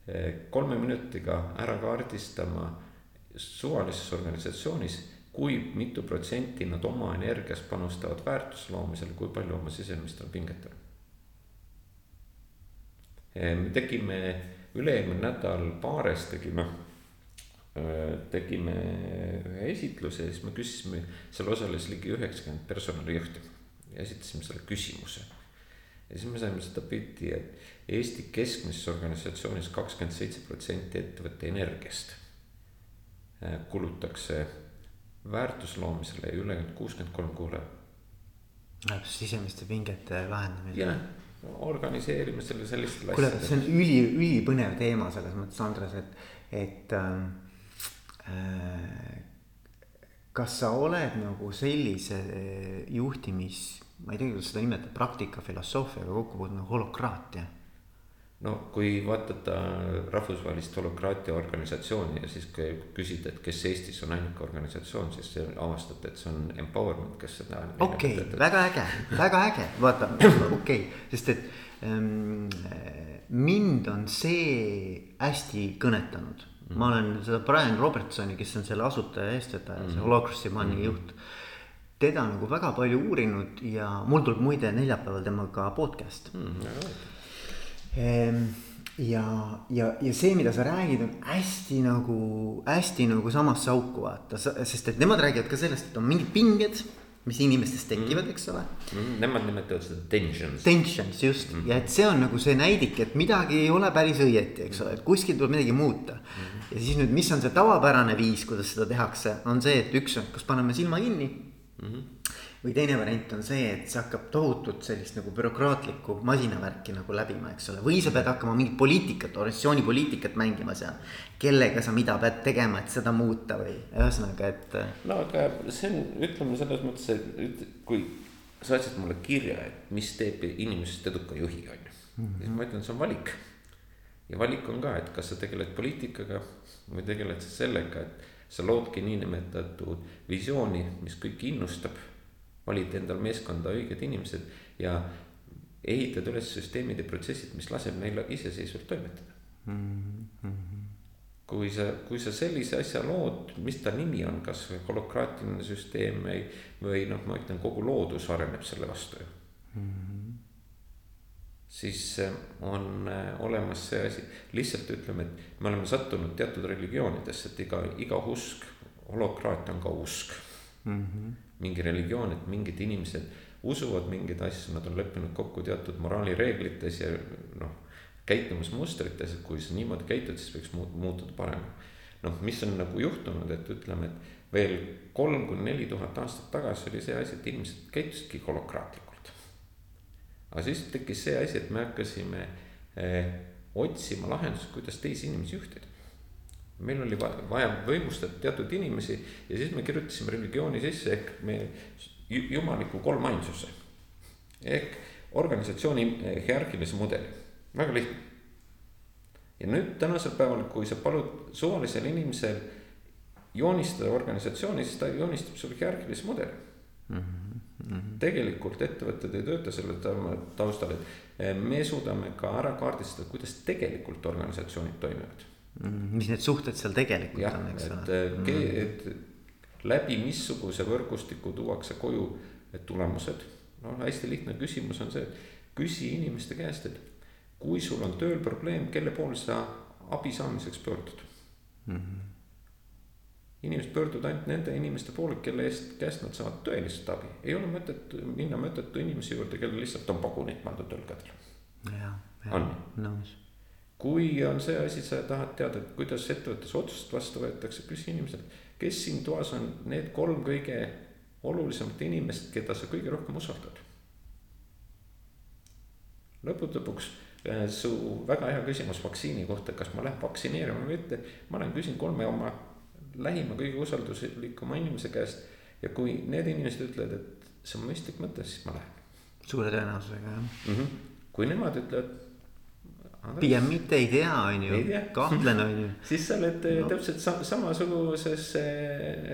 eh, kolme minutiga ära kaardistama suvalises organisatsioonis, kui mitu protsenti nad oma energiast panustavad väärtuse loomisele, kui palju oma sisemistel pingetel. Eh, me tegime üle-eelmine nädal Paares tegime tegime ühe esitluse ja siis me küsisime, seal osales ligi üheksakümmend personalijuhti ja esitasime selle küsimuse. ja siis me saime seda pilti, et Eesti keskmises organisatsioonis kakskümmend seitse protsenti ettevõtte energiast kulutakse väärtusloomisele ja ülejäänud kuuskümmend kolm kuule. sisemiste pingete lahendamine. jah, organiseerimisele sellistele kuule, see on üli, ülipõnev teema selles mõttes, Andres, et, et ähm, äh, kas sa oled nagu sellise juhtimis, ma ei tea, kuidas seda nimetada, praktika, filosoofiaga kokku puutunud nagu holokraatia no kui vaadata rahvusvahelist holokraatia organisatsiooni ja siis küsida, et kes Eestis on ainuke organisatsioon, siis avastate, et see on Empowerment, kes seda. okei okay,, väga äge, väga äge, vaata, okei okay,, sest et ähm, mind on see hästi kõnetanud mm. -hmm. ma olen seda Brian Robertsoni, kes on selle asutaja, eestvedaja mm, -hmm. see Holocracy Money mm -hmm. juht teda nagu väga palju uurinud ja mul tuleb muide neljapäeval temaga podcast mm. -hmm Ehm, ja, ja, ja see, mida sa räägid, on hästi nagu, hästi nagu samasse auku vaata, sest et nemad räägivad ka sellest, et on mingid pinged mis inimestes tekivad mm., eks ole mm,. Nemad nimetavad seda tensions. Tensions just mm. ja et see on nagu see näidik, et midagi ei ole päris õieti, eks ole, et kuskil tuleb midagi muuta mm.. ja siis nüüd, mis on see tavapärane viis, kuidas seda tehakse, on see, et üks on, kas paneme silma kinni mm. -hmm või teine variant on see, et see hakkab tohutut sellist nagu bürokraatlikku masinavärki nagu läbima, eks ole, või sa pead hakkama mingit poliitikat, organisatsioonipoliitikat mängima seal. kellega sa mida pead tegema, et seda muuta või ühesõnaga, et. no aga see on, ütleme selles mõttes, et kui sa saatsid mulle kirja, et mis teeb inimesest eduka juhi, on ju. Mhm. siis ma ütlen, see on valik. ja valik on ka, et kas sa tegeled poliitikaga või tegeled sa sellega, et sa loodki niinimetatud visiooni, mis kõiki innustab valid endale meeskonda õiged inimesed ja ehitad üles süsteemid ja protsessid, mis laseb neil iseseisvalt toimetada mm. -hmm. kui sa, kui sa sellise asja lood, mis ta nimi on, kas holokraatiline süsteem või, või noh, ma ütlen, kogu loodus areneb selle vastu ju mm. -hmm. Siis äh, on äh, olemas see asi, lihtsalt ütleme, et me oleme sattunud teatud religioonidesse, et iga, iga usk, holokraatia on ka usk mm. -hmm mingi religioon, et mingid inimesed usuvad mingeid asju, nad on leppinud kokku teatud moraalireeglites ja noh, käitumismustrites, et kui sa niimoodi käitud, siis võiks muutuda paremaks. noh, mis on nagu juhtunud, et ütleme, et veel kolm kuni neli tuhat aastat tagasi oli see asi, et inimesed käitusidki holokraatlikult. Aga siis tekkis see asi, et me hakkasime eh, otsima lahendust, kuidas teisi inimesi juhtida meil oli vaja võimustada teatud inimesi ja siis me kirjutasime religiooni sisse ehk me jumaliku kolmainsuse. ehk organisatsiooni hierarhilise mudeli, väga lihtne. ja nüüd tänasel päeval, kui sa palud suvalisel inimesel joonistada organisatsiooni, siis ta joonistab sulle hierarhilise mudeli mm. -hmm. Tegelikult ettevõtted ei tööta selle taustal, et eh, me suudame ka ära kaardistada, kuidas tegelikult organisatsioonid toimivad Mhm. mis need suhted seal tegelikult ja, on, eks ole. et mm., et läbi missuguse võrgustiku tuuakse koju tulemused. no hästi lihtne küsimus on see, et küsi inimeste käest, et kui sul on tööl probleem, kelle poole sa abi saamiseks pöördud mm. -hmm. Inimesed pöörduvad ainult nende inimeste poole, kelle eest, käest nad saavad tõelist abi, ei ole mõtet minna mõttetu inimese juurde, kellel lihtsalt on pagunid pandud õlgadele. jah, nõus kui on see asi, sa tahad teada, et kuidas ettevõttes otsused vastu võetakse, küsi inimeselt, kes siin toas on need kolm kõige olulisemat inimest, keda sa kõige rohkem usaldad. lõppude lõpuks äh, su väga hea küsimus vaktsiini kohta, kas ma lähen vaktsineerima või mitte. ma olen küsinud kolme oma lähima, kõige usalduslikuma inimese käest ja kui need inimesed ütlevad, et see on mõistlik mõte, siis ma lähen. suure tõenäosusega jah mm. -hmm. kui nemad ütlevad pigem mitte ei tea, on ju, kahtlen, on ju. *laughs* siis sa oled no. täpselt sa, samasuguses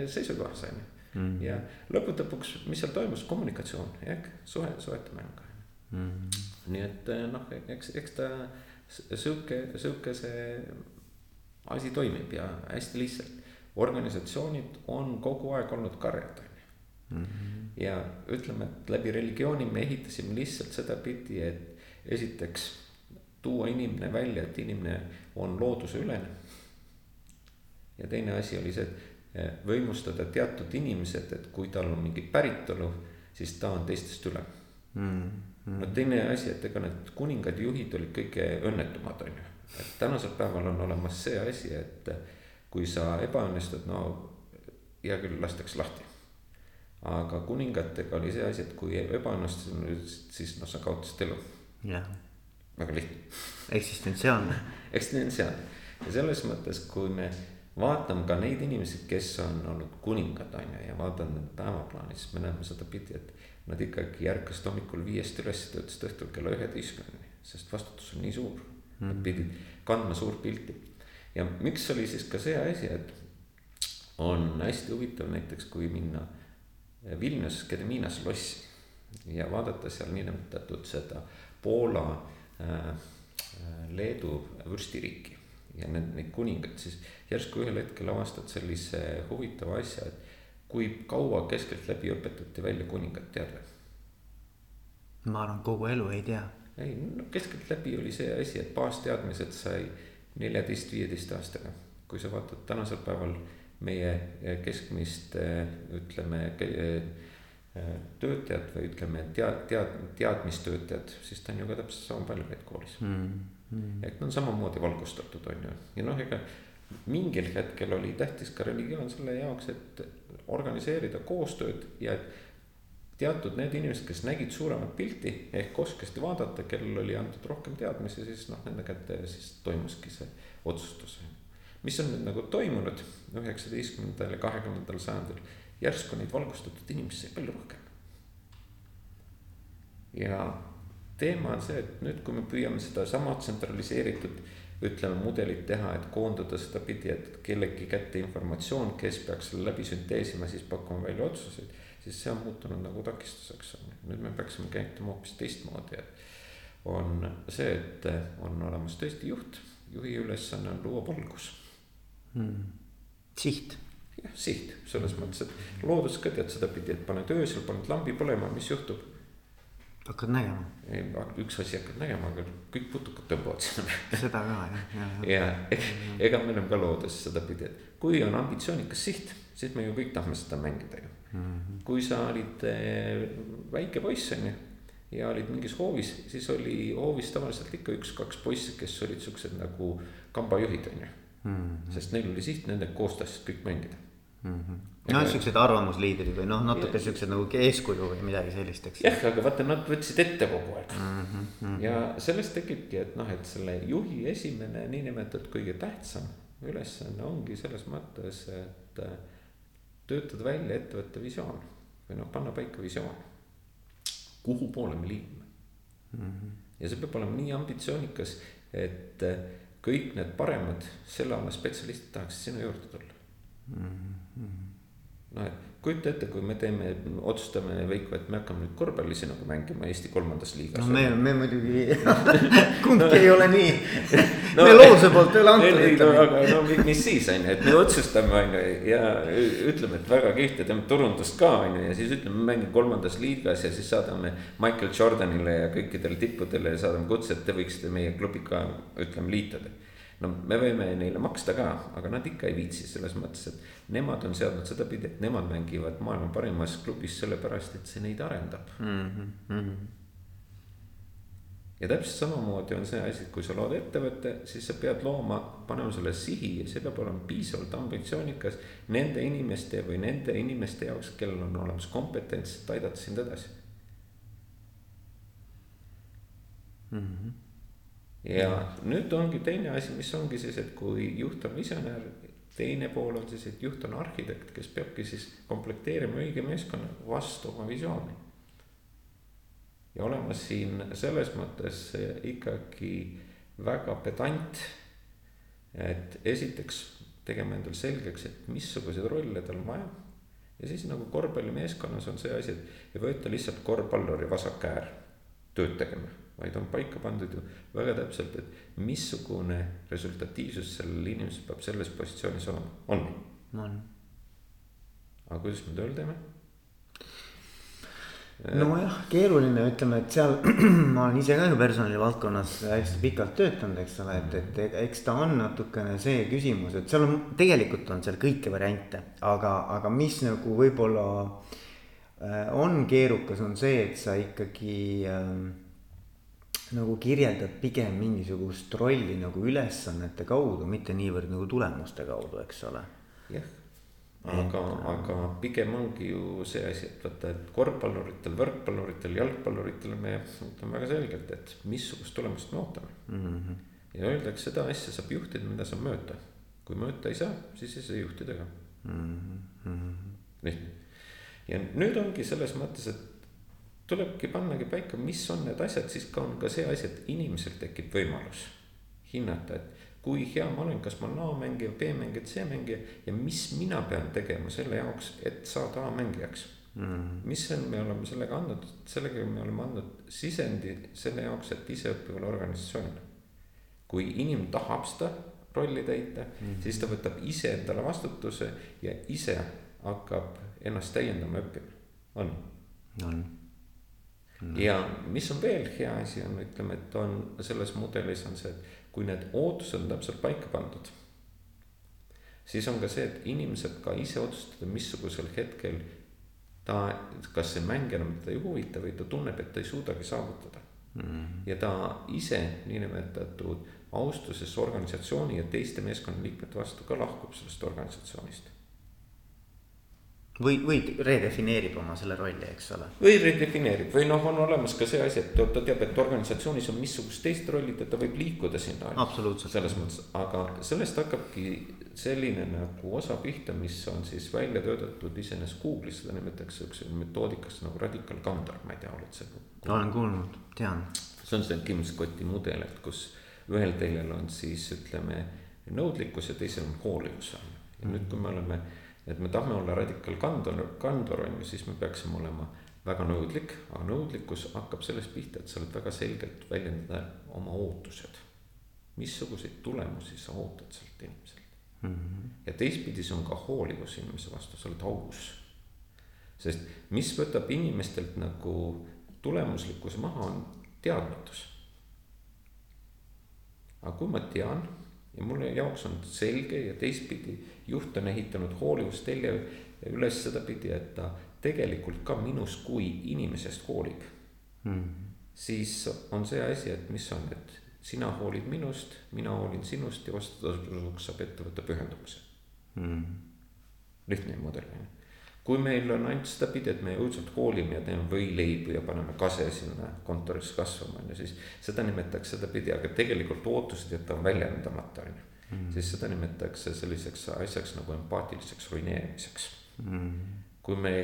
seisukohas, on ju. Mm. ja lõppude lõpuks, mis seal toimus, kommunikatsioon, jah, suhe, suhete mäng mm.. nii et eh, noh, eks, eks ta sihuke, sihuke see asi toimib ja hästi lihtsalt. Organisatsioonid on kogu aeg olnud karjad, on ju. Mm-hmm. ja ütleme, et läbi religiooni me ehitasime lihtsalt sedapidi, et esiteks tuua inimene välja, et inimene on looduseülene. ja teine asi oli see, et võimustada teatud inimesed, et kui tal on mingi päritolu, siis ta on teistest üle mm. -hmm. no teine asi, et ega need kuningad juhid olid kõige õnnetumad, on ju. et tänasel päeval on olemas see asi, et kui sa ebaõnnestud, no hea küll, lastakse lahti. aga kuningatega oli see asi, et kui ebaõnnestusid, siis noh, sa kaotasid elu. jah. väga lihtne. eksistentsiaalne *laughs* eksistentsiaalne ja selles mõttes, kui me vaatame ka neid inimesi, kes on olnud kuningad, on ju, ja vaatame nende päevaplaani, siis me näeme sedapidi, et nad ikkagi ärkasid hommikul viiest üles, töötasid õhtul kella üheteistkümneni, sest vastutus on nii suur mm.. Nad pidid kandma suurt pilti ja miks oli siis ka see asi, et on hästi huvitav näiteks, kui minna Vilnius Gedeminas lossi ja vaadata seal niinimetatud seda Poola äh,, Leedu vürstiriiki ja need, neid kuningaid, siis järsku ühel hetkel avastad sellise huvitava asja, et kui kaua keskeltläbi õpetati välja kuningat, tead või? ma arvan, kogu elu ei tea. ei, no keskeltläbi oli see asi, et baasteadmised sai neljateist, viieteist aastaga. kui sa vaatad tänasel päeval meie keskmist ütleme töötajat või ütleme tead, tead, teadmistöötajat, siis ta on ju ka täpselt sama palju käinud koolis mm. -hmm. et nad on samamoodi valgustatud, on ju, ja noh, ega mingil hetkel oli tähtis ka religioon selle jaoks, et organiseerida koostööd ja et teatud need inimesed, kes nägid suuremat pilti ehk oskasid vaadata, kellel oli antud rohkem teadmisi, siis noh, nende kätte siis toimuski see otsustus. mis on nüüd nagu toimunud üheksateistkümnendal ja kahekümnendal sajandil, järsku neid valgustatud inimesi sai palju rohkem. ja teema on see, et nüüd, kui me püüame sedasama tsentraliseeritud ütleme, mudelit teha, et koondada sedapidi, et kellegi kätte informatsioon, kes peaks selle läbi sünteesima, siis pakkuma välja otsuseid. Siis see on muutunud nagu takistuseks, on ju, nüüd me peaksime käituma hoopis teistmoodi, et on see, et on olemas tõesti juht, juhi ülesanne on luua valgus hmm.. siht. jah, siht selles mõttes, et loodus ka tead sedapidi, et paned öösel, paned lambi põlema, mis juhtub hakkad nägema. üks asi hakkad nägema, aga kõik putukad tõmbavad sinna. seda ka jah, jah. ja *laughs* ega me oleme ka loodes sedapidi, et kui on ambitsioonikas siht, siis me ju kõik tahame seda mängida ju. -hmm. kui sa olid eh, väike poiss on ju ja olid mingis hoovis, siis oli hoovis tavaliselt ikka üks-kaks poissi, kes olid siuksed nagu kambajuhid on ju. -hmm. sest neil oli siht, nende koos tahtsid kõik mängida mm. -hmm noh, siuksed arvamusliidrid või noh, natuke siuksed nagu eeskuju või midagi sellist, eks. jah, aga vaata, nad võtsid ette kogu aeg mm. -hmm. ja sellest tekibki, et noh, et selle juhi esimene niinimetatud kõige tähtsam ülesanne ongi selles mõttes, et äh, töötada välja ettevõtte visioon või noh, panna paika visioon. kuhu poole me liigume mm. -hmm. ja see peab olema nii ambitsioonikas, et äh, kõik need paremad selle ala spetsialistid tahaksid sinna juurde tulla mm. -hmm noh, et kujuta ette, kui me teeme, otsustame Veiko, et me hakkame nüüd korvpallis nagu mängima Eesti kolmandas liigas. no me, me muidugi *laughs* kumbki ei ole nii *laughs* no, me looduse poolt ei ole antud. ei, no aga no mis siis on ju, et me otsustame on ju ja ütleme, et väga kihvt ja teeme turundust ka on ju ja siis ütleme, mängime kolmandas liigas ja siis saadame Michael Jordanile ja kõikidele tippudele ja saadame kutse, et te võiksite meie klubiga ütleme liituda no me võime neile maksta ka, aga nad ikka ei viitsi selles mõttes, et nemad on seadnud sedapidi, et nemad mängivad maailma parimas klubis sellepärast, et see neid arendab mm. -hmm. ja täpselt samamoodi on see asi, et kui sa lood ettevõtte, siis sa pead looma, panema selle sihi ja see peab olema piisavalt ambitsioonikas nende inimeste või nende inimeste jaoks, kellel on olemas kompetents, et aidata sind edasi mm. -hmm ja nüüd ongi teine asi, mis ongi siis, et kui juht on visionäär, teine pool on siis, et juht on arhitekt, kes peabki siis komplekteerima õige meeskonna vastu oma visiooni. ja olema siin selles mõttes ikkagi väga pedant. et esiteks tegema endale selgeks, et missuguseid rolle tal on vaja. ja siis nagu korvpallimeeskonnas on see asi, et ei võeta lihtsalt korvpalluri vasak äär tööd tegema vaid on paika pandud ju väga täpselt, et missugune resultatiivsus sellel inimesel peab selles positsioonis olema, on. on. aga kuidas me tööl teeme? nojah, keeruline, ütleme, et seal *clears throat* ma olen ise ka ju personalivaldkonnas hästi pikalt töötanud, eks ole, et, et eks ta on natukene see küsimus, et seal on, tegelikult on seal kõiki variante, aga, aga mis nagu võib-olla äh, on keerukas, on see, et sa ikkagi äh, nagu kirjeldad pigem mingisugust rolli nagu ülesannete kaudu, mitte niivõrd nagu tulemuste kaudu, eks ole. jah aga, aga pigem ongi ju see asi, et vaata, et korvpalluritel, võrkpalluritel, jalgpalluritel me ütleme väga selgelt, et missugust tulemust me ootame mm. -hmm. ja öeldakse, seda asja saab juhtida, mida saab mõõta. kui mõõta ei saa, siis ei saa juhtida ka mm. -hmm. lihtne. ja nüüd ongi selles mõttes, et tulebki pannagi paika, mis on need asjad, siis ka on ka see asi, et inimesel tekib võimalus hinnata, et kui hea ma olen, kas ma olen A-mängija, B-mängija, C-mängija ja mis mina pean tegema selle jaoks, et saada A-mängijaks mm. -hmm. mis on, me oleme sellega andnud, sellega me oleme andnud sisendi selle jaoks, et iseõppivale organisatsioonile. kui inimene tahab seda rolli täita mm, -hmm. siis ta võtab ise endale vastutuse ja ise hakkab ennast täiendama õppima, on. on mm. ja mis on veel hea asi on, ütleme, et on selles mudelis on see, et kui need ootused on täpselt paika pandud, siis on ka see, et inimene saab ka ise otsustada, missugusel hetkel ta, kas see mäng enam teda ei huvita või ta tunneb, et ta ei suudagi saavutada mm. ja ta ise niinimetatud austuses organisatsiooni ja teiste meeskonnaliikmete vastu ka lahkub sellest organisatsioonist või, või redefineerib oma selle rolli, eks ole. või redefineerib või noh, on olemas ka see asi, et ta teab, et organisatsioonis on missugust teist rolli, et ta võib liikuda sinna. absoluutselt. selles mõttes, aga sellest hakkabki selline nagu osa pihta, mis on siis välja töötatud iseenesest Google'is, seda nimetatakse siukse metoodikast nagu radical candor, ma ei tea, oled sa. olen kuulnud, tean. see on see kimskoti mudel, et kus ühel teljel on siis ütleme nõudlikkus ja teisel on hoolivus on ju. ja nüüd, kui me oleme et me tahame olla radikal kandor, kandor on ju, siis me peaksime olema väga nõudlik, aga nõudlikkus hakkab sellest pihta, et sa oled väga selgelt väljendada oma ootused. missuguseid tulemusi sa ootad sealt inimeselt mm. -hmm. ja teistpidi see on ka hoolivus inimese vastu, sa oled aus. sest mis võtab inimestelt nagu tulemuslikkuse maha, on teadmatus. aga kui ma tean ja mulle jaoks on selge ja teistpidi juht on ehitanud hoolivustelje üles sedapidi, et ta tegelikult ka minust kui inimesest hoolib mm.. siis on see asi, et mis on, et sina hoolid minust, mina hoolin sinust ja vastutuseks saab ettevõtte pühendumise mm.. lihtne mudel on ju kui meil on ainult sedapidi, et me õudselt hoolime ja teeme võileibu ja paneme kase sinna kontorisse kasvama, on ju, siis seda nimetatakse sedapidi, aga tegelikult ootused jätame väljendamata, on ju mm.. siis seda nimetatakse selliseks asjaks nagu empaatiliseks ruineerimiseks mm.. kui me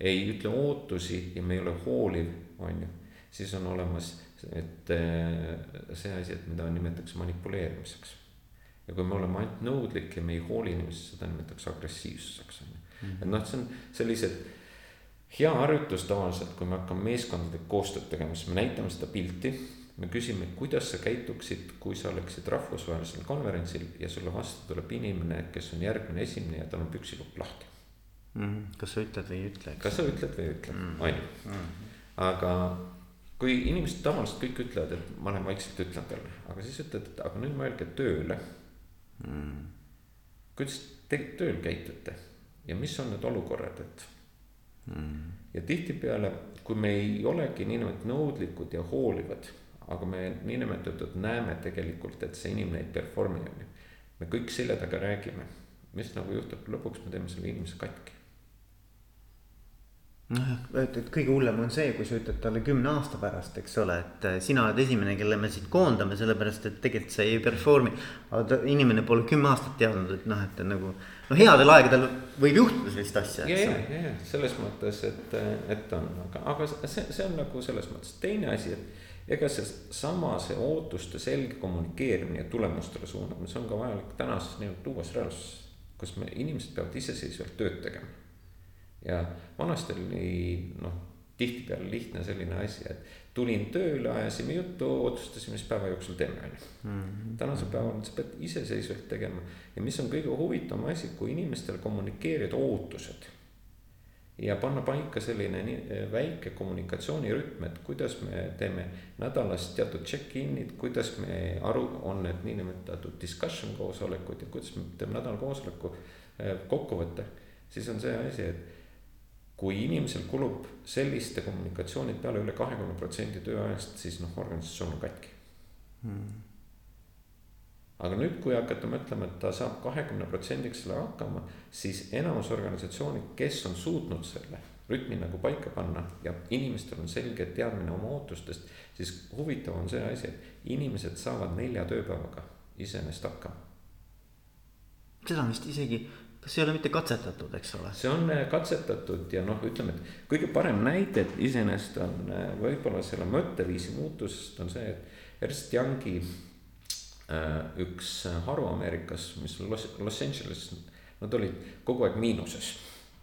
ei ütle ootusi ja me ei ole hooliv, on ju, siis on olemas, et eh, see asi, et mida nimetatakse manipuleerimiseks. ja kui me oleme ainult nõudlik ja me ei hooli inimesest, seda nimetatakse agressiivsuseks, on ju. Mm. et noh, see on sellised hea harjutus tavaliselt, kui me hakkame meeskondadega koostööd tegema, siis me näitame seda pilti me küsime, kuidas sa käituksid, kui sa oleksid rahvusvahelisel konverentsil ja sulle vastu tuleb inimene, kes on järgmine esimene ja tal on püksilupp lahti mm. -hmm. kas sa ütled või ei ütle? kas sa ütled või ei ütle -hmm. on ju. Mhm. aga kui inimesed tavaliselt kõik ütlevad, et ma lähen vaikselt ütlen talle, aga siis ütled, et aga nüüd mõelge tööle mm. -hmm. kuidas te tööl käitute ja mis on need olukorrad, et mm. -hmm. ja tihtipeale, kui me ei olegi niimoodi nõudlikud ja hoolivad aga me niinimetatud näeme tegelikult, et see inimene ei perform'i on ju. me kõik selja taga räägime, mis nagu juhtub, lõpuks me teeme selle inimese katki. nojah, et, et kõige hullem on see, kui sa ütled talle kümne aasta pärast, eks ole, et äh, sina oled esimene, kelle me siit koondame, sellepärast et tegelikult sa ei perform'i. aga ta, inimene pole kümme aastat teadnud, et noh, et nagu no headel aegadel võib juhtuda sellist asja. ja, ja, ja, ja selles mõttes, et, et on, aga, aga see, see on nagu selles mõttes teine asi, et ega seesama, see ootuste selge kommunikeerimine ja tulemustele suunamine, see on ka vajalik tänases nii-öelda uues reaalsuses, kus me, inimesed peavad iseseisvalt tööd tegema. ja vanasti oli noh, tihtipeale lihtne selline asi, et tulin tööle, ajasime juttu, otsustasime, mis päeva jooksul teeme, on ju. Mhm. tänasel päeval sa pead iseseisvalt tegema ja mis on kõige huvitavam asi, kui inimestele kommunikeerida ootused ja panna paika selline nii, väike kommunikatsioonirütm, et kuidas me teeme nädalas teatud check-in'id, kuidas me aru, on need niinimetatud discussion koosolekud ja kuidas me teeme nädalakoosoleku eh, kokkuvõtte. siis on see asi, et kui inimesel kulub selliste kommunikatsioonide peale üle kahekümne protsendi tööajast, siis noh, organisatsioon on katki hmm aga nüüd, kui hakata mõtlema, et ta saab kahekümne protsendiks selle hakkama, siis enamus organisatsioone, kes on suutnud selle rütmi nagu paika panna ja inimestel on selge teadmine oma ootustest, siis huvitav on see asi, et inimesed saavad nelja tööpäevaga iseenesest hakkama. seda on vist isegi, kas ei ole mitte katsetatud, eks ole? see on äh, katsetatud ja noh, ütleme, et kõige parem näide iseenesest on äh, võib-olla selle mõtteviisi muutusest on see, et Ernst Youngi üks haru Ameerikas, mis Los, Los Angeles, nad olid kogu aeg miinuses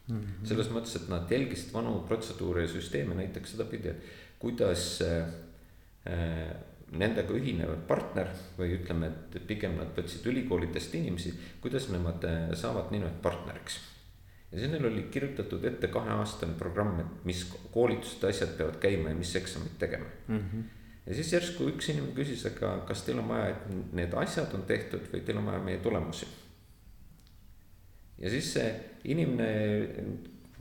mm. -hmm. selles mõttes, et nad jälgisid vanu protseduure ja süsteeme näiteks sedapidi, et kuidas äh, äh, nendega ühinevad partner või ütleme, et pigem nad võtsid ülikoolidest inimesi, kuidas nemad äh, saavad niimoodi partneriks. ja siis neil oli kirjutatud ette kaheaastane programm, et mis koolitused, asjad peavad käima ja mis eksamid tegema mm. -hmm ja siis järsku üks inimene küsis, aga kas teil on vaja, et need asjad on tehtud või teil on vaja meie tulemusi. ja siis see inimene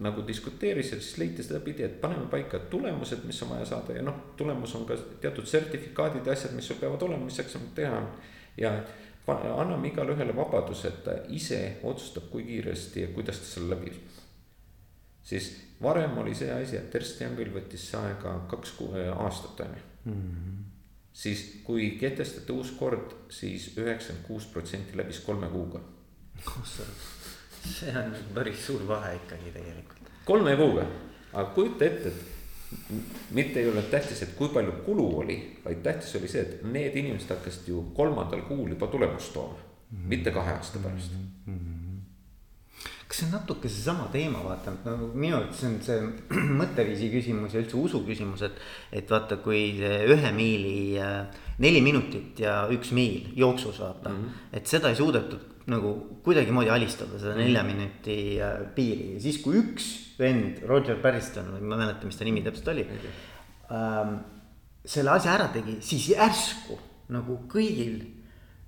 nagu diskuteeris ja siis leiti sedapidi, et paneme paika tulemused, mis on vaja saada ja noh, tulemus on ka teatud sertifikaadid ja asjad, mis sul peavad olema, mis eksamit teha on. ja anname igale ühele vabaduse, et ta ise otsustab, kui kiiresti ja kuidas ta selle läbi viib. siis varem oli see asi, et Ernst Youngil võttis see aega kaks aastat on ju mm. -hmm. siis kui kehtestati uus kord siis, üheksakümmend kuus protsenti läbis kolme kuuga. see on päris suur vahe ikkagi tegelikult. kolme kuuga, aga kujuta ette, et mitte ei olnud tähtis, et kui palju kulu oli, vaid tähtis oli see, et need inimesed hakkasid ju kolmandal kuul juba tulemust tooma mm, -hmm. mitte kahe aasta pärast mm. -hmm kas see on natuke seesama teema, vaata, no minu arvates see on see *clears throat* mõtteviisi küsimus ja üldse usu küsimus, et. et vaata, kui see ühe miili äh, neli minutit ja üks miil jooksus vaata mm, -hmm. et seda ei suudetud nagu kuidagimoodi alistada, seda nelja mhm. minuti äh, piiri ja siis, kui üks vend, Roger Barriston ma ei mäleta, mis ta nimi täpselt oli okay.. Ähm, selle asja ära tegi, siis järsku nagu kõigil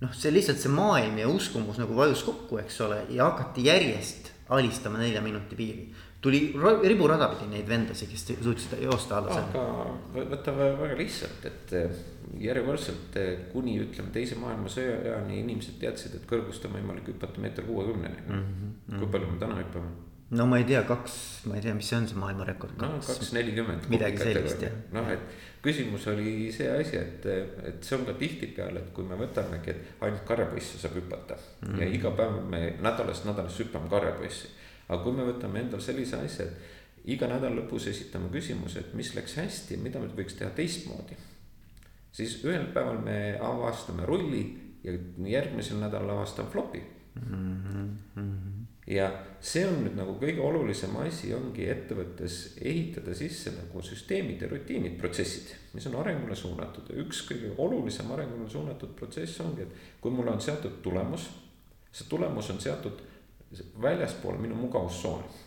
noh, see lihtsalt see maailm ja uskumus nagu vajus kokku, eks ole, ja hakati järjest alistama nelja minuti piiri. tuli riburada pidi neid vendasid, kes suutsid joosta alla selle. aga võtame väga lihtsalt, et eh, järjekordselt eh, kuni ütleme teise maailmasõjani inimesed teadsid, et kõrgust on võimalik hüpata meeter kuuekümneni mm. -hmm. kui palju me täna hüppame? No ma ei tea, kaks, ma ei tea, mis see on, see maailmarekord. no kaks nelikümmend. midagi sellist jah. noh, et küsimus oli see asi, et, et see on ka tihtipeale, et kui me võtamegi, et ainult karjapoisse saab hüpata mm. -hmm. ja iga päev me nädalast nädalasse hüppame karjapoissi. aga kui me võtame endale sellise asja, et iga nädala lõpus esitame küsimuse, et mis läks hästi mida me võiks teha teistmoodi. siis ühel päeval me avastame rulli ja järgmisel nädalal avastame flopi mm. -hmm ja see on nüüd nagu kõige olulisem asi ongi ettevõttes ehitada sisse nagu süsteemid ja rutiinid, protsessid, mis on arengule suunatud ja üks kõige olulisem arengule suunatud protsess ongi, et kui mul on seatud tulemus, see tulemus on seatud väljaspool minu mugavustsooni.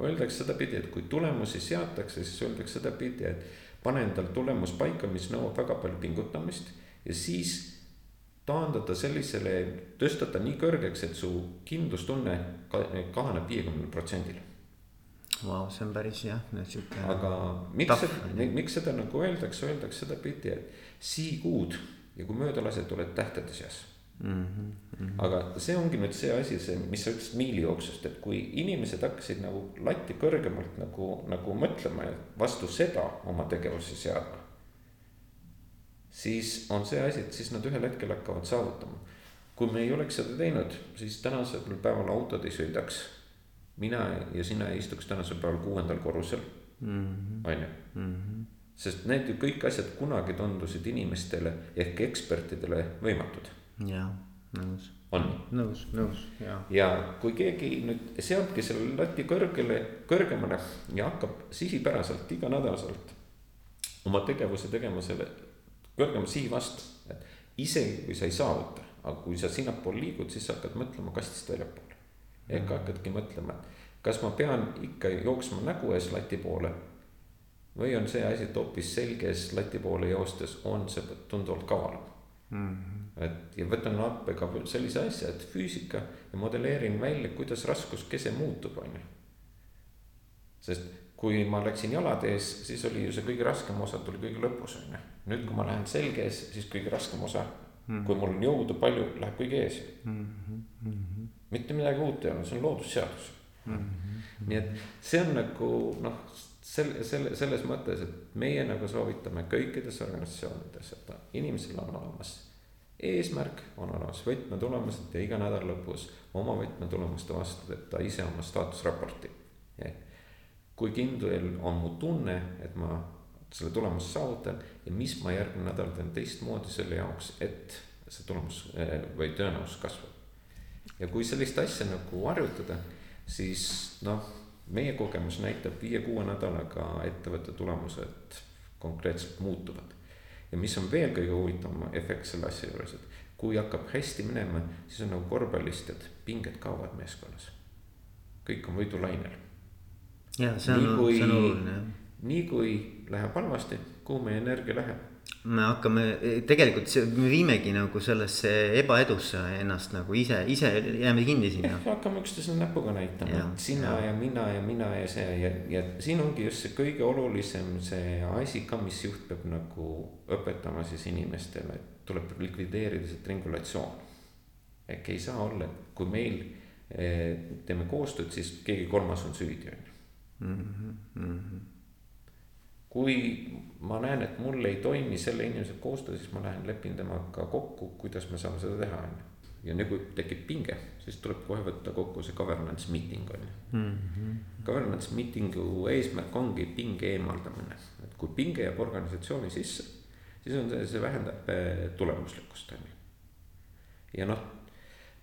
Öeldakse sedapidi, et kui tulemusi seatakse, siis öeldakse sedapidi, et pane endal tulemus paika, mis nõuab väga palju pingutamist ja siis taandada sellisele, tõsta ta nii kõrgeks, et su kindlustunne kahaneb viiekümnel protsendil. Vau, see on päris jah, sihuke. aga miks, miks seda nagu öeldakse, öeldakse sedapidi, et sii kuud ja kui mööda lased, oled tähtede seas mm. -hmm. aga see ongi nüüd see asi, see, mis sa ütlesid miilijooksust, et kui inimesed hakkasid nagu latti kõrgemalt nagu, nagu mõtlema ja vastu seda oma tegevusi seadma siis on see asi, et siis nad ühel hetkel hakkavad saavutama. kui me ei oleks seda teinud, siis tänasel päeval autod ei sõidaks. mina ja sina ei istuks tänasel päeval kuuendal korrusel, mhm. on ju. Mhm. sest need ju kõik asjad kunagi tundusid inimestele ehk ekspertidele võimatud. jaa, nõus on. nõus, nõus, ja. ja kui keegi nüüd seabki selle lati kõrgele, kõrgemale ja hakkab sihipäraselt iganädalaselt oma tegevuse tegema selle kõrgema sihi vastu, et isegi kui sa ei saavuta, aga kui sa sinnapoole liigud, siis sa hakkad mõtlema kastist väljapoole. ehk -hmm. hakkadki mõtlema, et kas ma pean ikka jooksma nägu ees lati poole või on see asi, et hoopis selges lati poole joostes on see tunduvalt kavalam mm. -hmm. et ja võtan appi ka sellise asja, et füüsika ja modelleerin välja, kuidas raskuskese muutub, on ju. sest kui ma läksin jalatees, siis oli ju see kõige raskem osa tuli kõige lõpus, on ju. nüüd, kui ma lähen selge ees, siis kõige raskem osa mm, -hmm. kui mul on jõudu palju, läheb kõige ees mm. -hmm. mitte midagi uut ei ole, see on loodusseadus mm. -hmm. nii et see on nagu noh selle, selle, selles mõttes, et meie nagu soovitame kõikides organisatsioonides, et inimesel on olemas eesmärk, on olemas võtmetulemused ja iga nädala lõpus oma võtmetulemuste vastu teeb ta ise oma staatusraporti. Kui kindel on mu tunne, et ma selle tulemuse saavutan ja mis ma järgmine nädal teen teistmoodi selle jaoks, et see tulemus eh, või tõenäosus kasvab. ja kui sellist asja nagu harjutada, siis noh meie kogemus näitab viie-kuue nädalaga ettevõtte tulemused konkreetselt muutuvad. ja mis on veel kõige huvitavam efekt selle asja juures, et kui hakkab hästi minema, siis on nagu korvpallist, et pinged kaovad meeskonnas. kõik on võidulainel. Ja see on, see on oluline jah. nii kui läheb halvasti, kuhu meie energia läheb? me hakkame, tegelikult see, me viimegi nagu sellesse ebaedusse ennast nagu ise, ise jääme kinni sinna. hakkame üksteisele näpuga näitama, et sina ja. ja mina ja mina ja see ja, ja siin ongi just see kõige olulisem see asi ka, mis juht peab nagu õpetama siis inimestele, et tuleb likvideerida see tringulatsioon. ehk ei saa olla, et kui meil eh, teeme koostööd, siis keegi kolmas on süüdi, on ju. Mhm, mhm kui ma näen, et mul ei toimi selle inimesega koostöö, siis ma lähen lepin temaga kokku, kuidas me saame seda teha, on ju. ja nüüd, kui tekib pinge, siis tuleb kohe võtta kokku see governance meeting on ju mm. -hmm. Governance meeting'u eesmärk ongi pinge eemaldamine, et kui pinge jääb organisatsiooni sisse, siis on see, see vähendab eh, tulemuslikkust on ju. ja noh,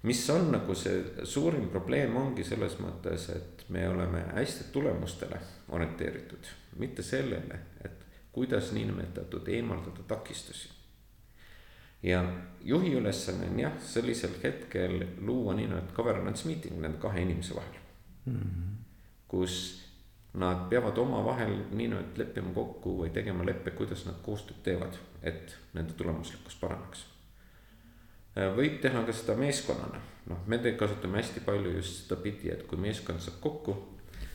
mis on nagu see suurim probleem ongi selles mõttes, et me oleme hästi tulemustele orienteeritud mitte sellele, et kuidas niinimetatud eemaldada takistusi. ja juhi ülesanne on jah, sellisel hetkel luua niinimetatud governance meeting nende kahe inimese vahel mm. -hmm. kus nad peavad omavahel niinimetatud leppima kokku või tegema leppe, kuidas nad koostööd teevad, et nende tulemuslikkus paraneks. Võib teha ka seda meeskonnana, noh, me kasutame hästi palju just seda pidi, et kui meeskond saab kokku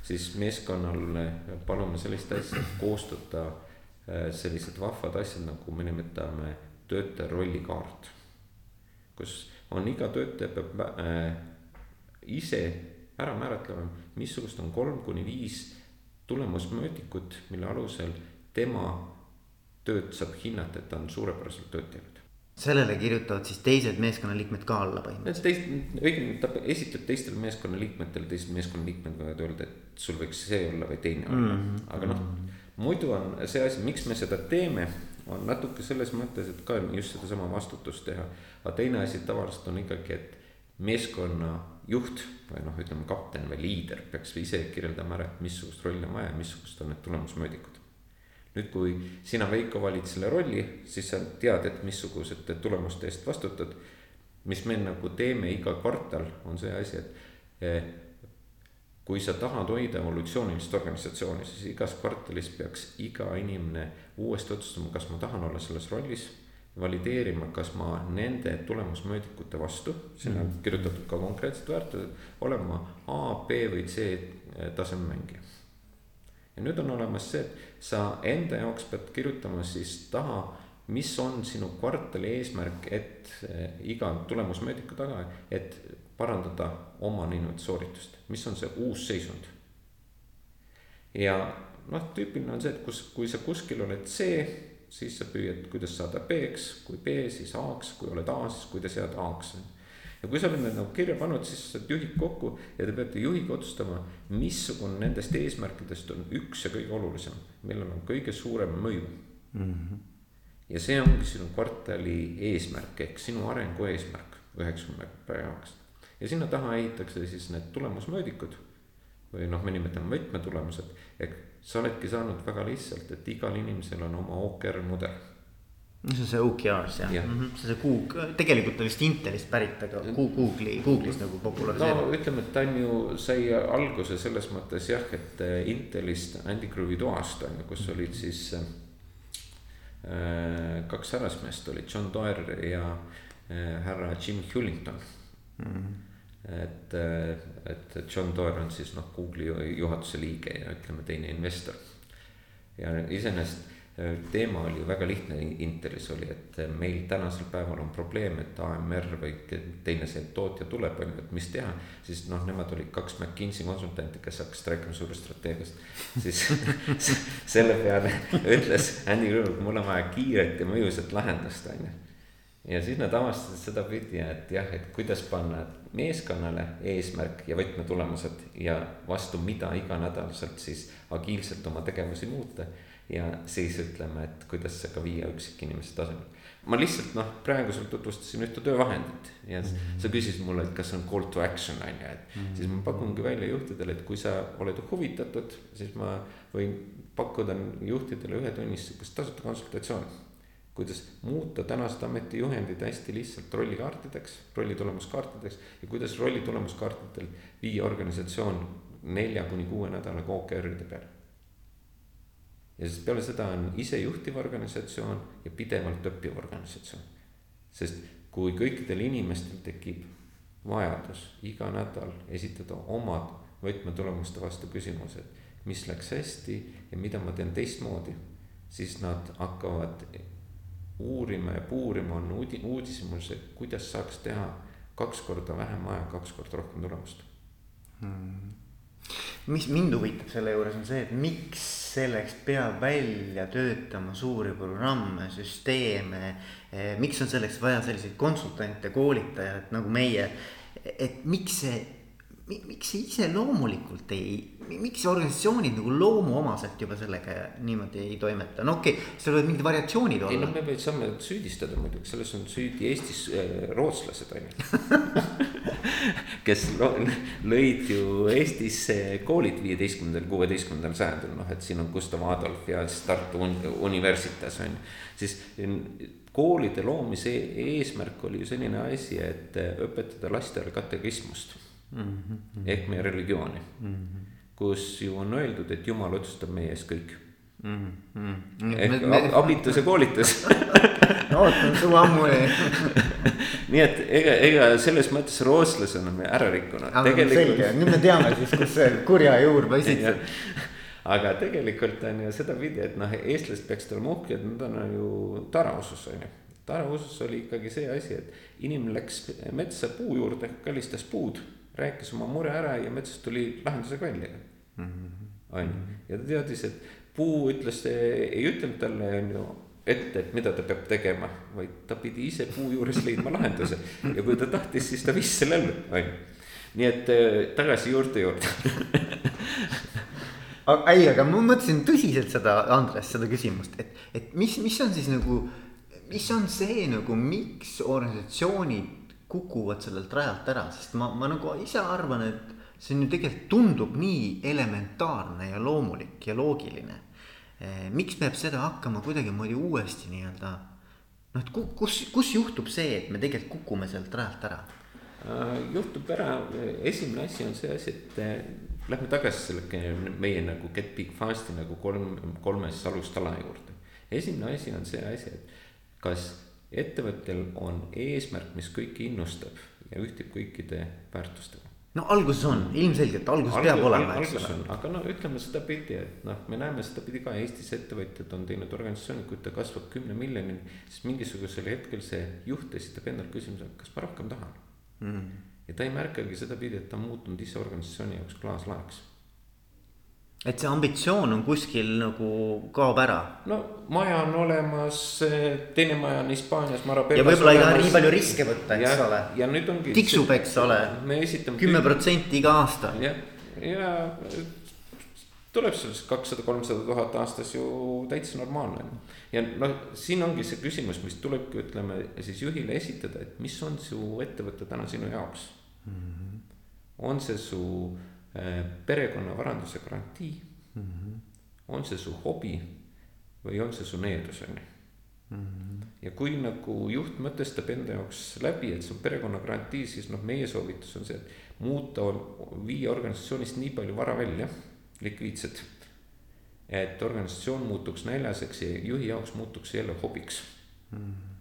siis meeskonnal palume sellist asja, koostada äh, sellised vahvad asjad, nagu me nimetame töötaja rollikaart. kus on iga töötaja peab äh, ise ära määratlema, missugust on kolm kuni viis tulemusmõõdikut, mille alusel tema tööd saab hinnata, et ta on suurepäraselt tööd teinud sellele kirjutavad siis teised meeskonnaliikmed ka alla põhimõtteliselt. teist, õigemini ta esitab teistele meeskonnaliikmetele, teised meeskonnaliikmed võivad öelda, et sul võiks see olla või teine olla mm, -hmm. aga noh. muidu on see asi, miks me seda teeme, on natuke selles mõttes, et ka just sedasama vastutust teha. aga teine asi tavaliselt on ikkagi, et meeskonna juht või noh, ütleme kapten või liider peaks ise kirjeldama ära, et missugust rolli on vaja ja missugused on need tulemusmõõdikud nüüd, kui sina, Veiko, valid selle rolli, siis sa tead, et missugusete tulemuste eest vastutad. mis me nagu teeme iga kvartal, on see asi, et eh, kui sa tahad hoida evolutsioonilist organisatsiooni, siis igas kvartalis peaks iga inimene uuesti otsustama, kas ma tahan olla selles rollis. valideerima, kas ma nende tulemusmõõdikute vastu, sinna on mm. kirjutatud ka konkreetsed väärtused, olen ma A, B või C taseme mängija ja nüüd on olemas see, et sa enda jaoks pead kirjutama siis taha, mis on sinu kvartali eesmärk, et eh, iga tulemusmõõdiku taga, et parandada oma niinimetatud sooritust, mis on see uus seisund. ja noh, tüüpiline on see, et kus, kui sa kuskil oled C, siis sa püüad, kuidas saada B-ks, kui B, siis A-ks, kui oled A, siis kuidas jääda A-ks ja kui sa oled need nagu kirja pannud, siis sa juhid kokku ja te peate juhiga otsustama, missugune nendest eesmärkidest on üks ja kõige olulisem, millel on kõige suurem mõju mm. -hmm. ja see ongi sinu kvartali eesmärk ehk sinu arengu eesmärk üheksakümne päeva jaoks. ja sinna taha ehitatakse siis need tulemusmõõdikud või noh, me nimetame võtmetulemused, ehk sa oledki saanud väga lihtsalt, et igal inimesel on oma OKR mudel see on see OKR-s jah Jah. mm, -hmm. see Google, tegelikult on vist Intelist pärit, aga Goo- Google'i, Google'is nagu no populariseerinud ütleme, et ta on ju, sai alguse selles mõttes jah, et äh, Intelist Andy Groove'i toast on ju, kus olid siis äh, kaks härrasmeest olid John Doerr ja äh, härra Jim Hullington mm. -hmm. et, äh, et John Doerr on siis noh, Google'i ju- juhatuse liige ja ütleme, teine investor. ja iseenesest äh, teema oli ju väga lihtne Intelis oli, et äh, meil tänasel päeval on probleem, et AMR või teine see tootja tuleb, on ju, et mis teha. siis noh, nemad olid kaks McKinsey konsultanti, kes hakkasid rääkima suurest strateegiast. siis *laughs* selle peale ütles Andy Grove, mul on vaja kiiret ja mõjusat lahendust, on ju ja siis nad avastasid sedapidi, et jah, et kuidas panna meeskonnale eesmärk ja võtmetulemused ja vastu mida iganädalaselt siis agiilselt oma tegevusi muuta. Ja siis ütleme, et kuidas see ka viia üksikinimese tasemel. ma lihtsalt noh, praegu sul tutvustasin ühte töövahendit ja mm -hmm. sa küsisid mulle, et kas on call to action on ju, et mm. -hmm. siis ma pakungi välja juhtidele, et kui sa oled huvitatud, siis ma võin pakkuda juhtidele ühetunnist sihukest tasuta konsultatsiooni kuidas muuta tänased ametijuhendid hästi lihtsalt rollikaartideks, rolli tulemuskaartideks ja kuidas rolli tulemuskaartidel viia organisatsioon nelja kuni kuue nädala OKR-ide peale. Ja siis peale seda on isejuhtiv organisatsioon ja pidevalt õppiv organisatsioon. sest kui kõikidel inimestel tekib vajadus iga nädal esitada omad võtmetulemuste vastu küsimused, mis läks hästi ja mida ma teen teistmoodi, siis nad hakkavad uurima ja puurima on uudi-, uudishimus, et kuidas saaks teha kaks korda vähem aja, kaks korda rohkem tulemust hmm.. Mis mind huvitab selle juures on see, et miks selleks peab välja töötama suuri programme, süsteeme. miks on selleks vaja selliseid konsultante, koolitajaid nagu meie, et miks see miks see iseloomulikult ei, miks organisatsioonid nagu loomuomaselt juba sellega niimoodi ei toimeta, no okei okay,, seal võivad mingid variatsioonid ei olla. no me võime saame süüdistada muidugi, selles on süüdi Eestis äh, rootslased on ju *laughs* kes lõid ju Eestisse koolid viieteistkümnendal, kuueteistkümnendal sajandil, noh et siin on Gustav Adolf ja siis Tartu un- Universitas on ju. siis koolide loomise eesmärk oli ju selline asi, et õpetada lastele katekismust mm. -hmm. ehk meie religiooni mm, -hmm. kus ju on öeldud, et jumal otsustab meie eest kõik mm. -hmm. ehk me, me... abitus ja koolitus *laughs* ootan su ammu *laughs* nii et ega, ega selles mõttes rootslased on me ära rikkunud. selge, nüüd me teame siis, kus see kurja juur paisitseb *laughs* aga tegelikult on ju sedapidi, et noh, eestlased peaksid olema uhked, nad on ju tarausus on ju. tarausus oli ikkagi see asi, et inimene läks metsa puu juurde, kallistas puud, rääkis oma mure ära ja metsast tuli lahendusega välja. on ju, ja ta teadis, et puu ütles, ei ütelnud talle on ju ette, et mida ta peab tegema, vaid ta pidi ise puu juures leidma lahenduse ja kui ta tahtis, siis ta viis selle ellu, on ju. nii et tagasi juurte juurde *laughs* aga ei, aga ma mõtlesin tõsiselt seda, Andres, seda küsimust, et, et mis, mis on siis nagu, mis on see nagu, miks organisatsioonid kukuvad sellelt rajalt ära, sest ma, ma nagu ise arvan, et see on ju tegelikult tundub nii elementaarne ja loomulik ja loogiline. miks peab seda hakkama kuidagimoodi uuesti nii-öelda noh, et kus, kus juhtub see, et me tegelikult kukume sealt rajalt ära? juhtub ära, esimene asi on see asi, et Lähme tagasi selle meie nagu Get Big Fast'i nagu kolm, kolmes alustala juurde. esimene asi on see asi, et kas ettevõttel on eesmärk, mis kõiki innustab ja ühtib kõikide väärtustega. no alguses on, ilmselgelt alguses Algus, peab olema, eks ole. aga no ütleme sedapidi, et noh, me näeme sedapidi ka Eestis ettevõtjad on teinud organisatsiooni, kui ta kasvab kümne miljonini, siis mingisugusel hetkel see juht esitab endale küsimuse, kas ma rohkem tahan mm ja ta ei märkagi sedapidi, et ta on muutunud ise organisatsiooni jaoks klaaslaeks. Et see ambitsioon on kuskil nagu kaob ära. no maja on olemas, teine maja on Hispaanias. ja võib-olla ei taha nii palju riske võtta, eks ja, ole. ja nüüd ongi. tiksub, eks ole. me esitame. kümme protsenti iga aasta. jah, ja tuleb sellest kakssada, kolmsada tuhat aastas ju täitsa normaalne. ja noh, siin ongi see küsimus, mis tulebki, ütleme siis juhile esitada, et mis on su ettevõte täna sinu jaoks mm. -hmm. on see su äh, perekonna varanduse garantii mm. -hmm. on see su hobi või on see su needus, on ju. -hmm. ja kui nagu juht mõtestab enda jaoks läbi, et see on perekonna garantii, siis noh, meie soovitus on see, et muuta, viia organisatsioonist nii palju vara välja, likviidsed. et organisatsioon muutuks näljaseks ja juhi jaoks muutuks jälle hobiks mm. -hmm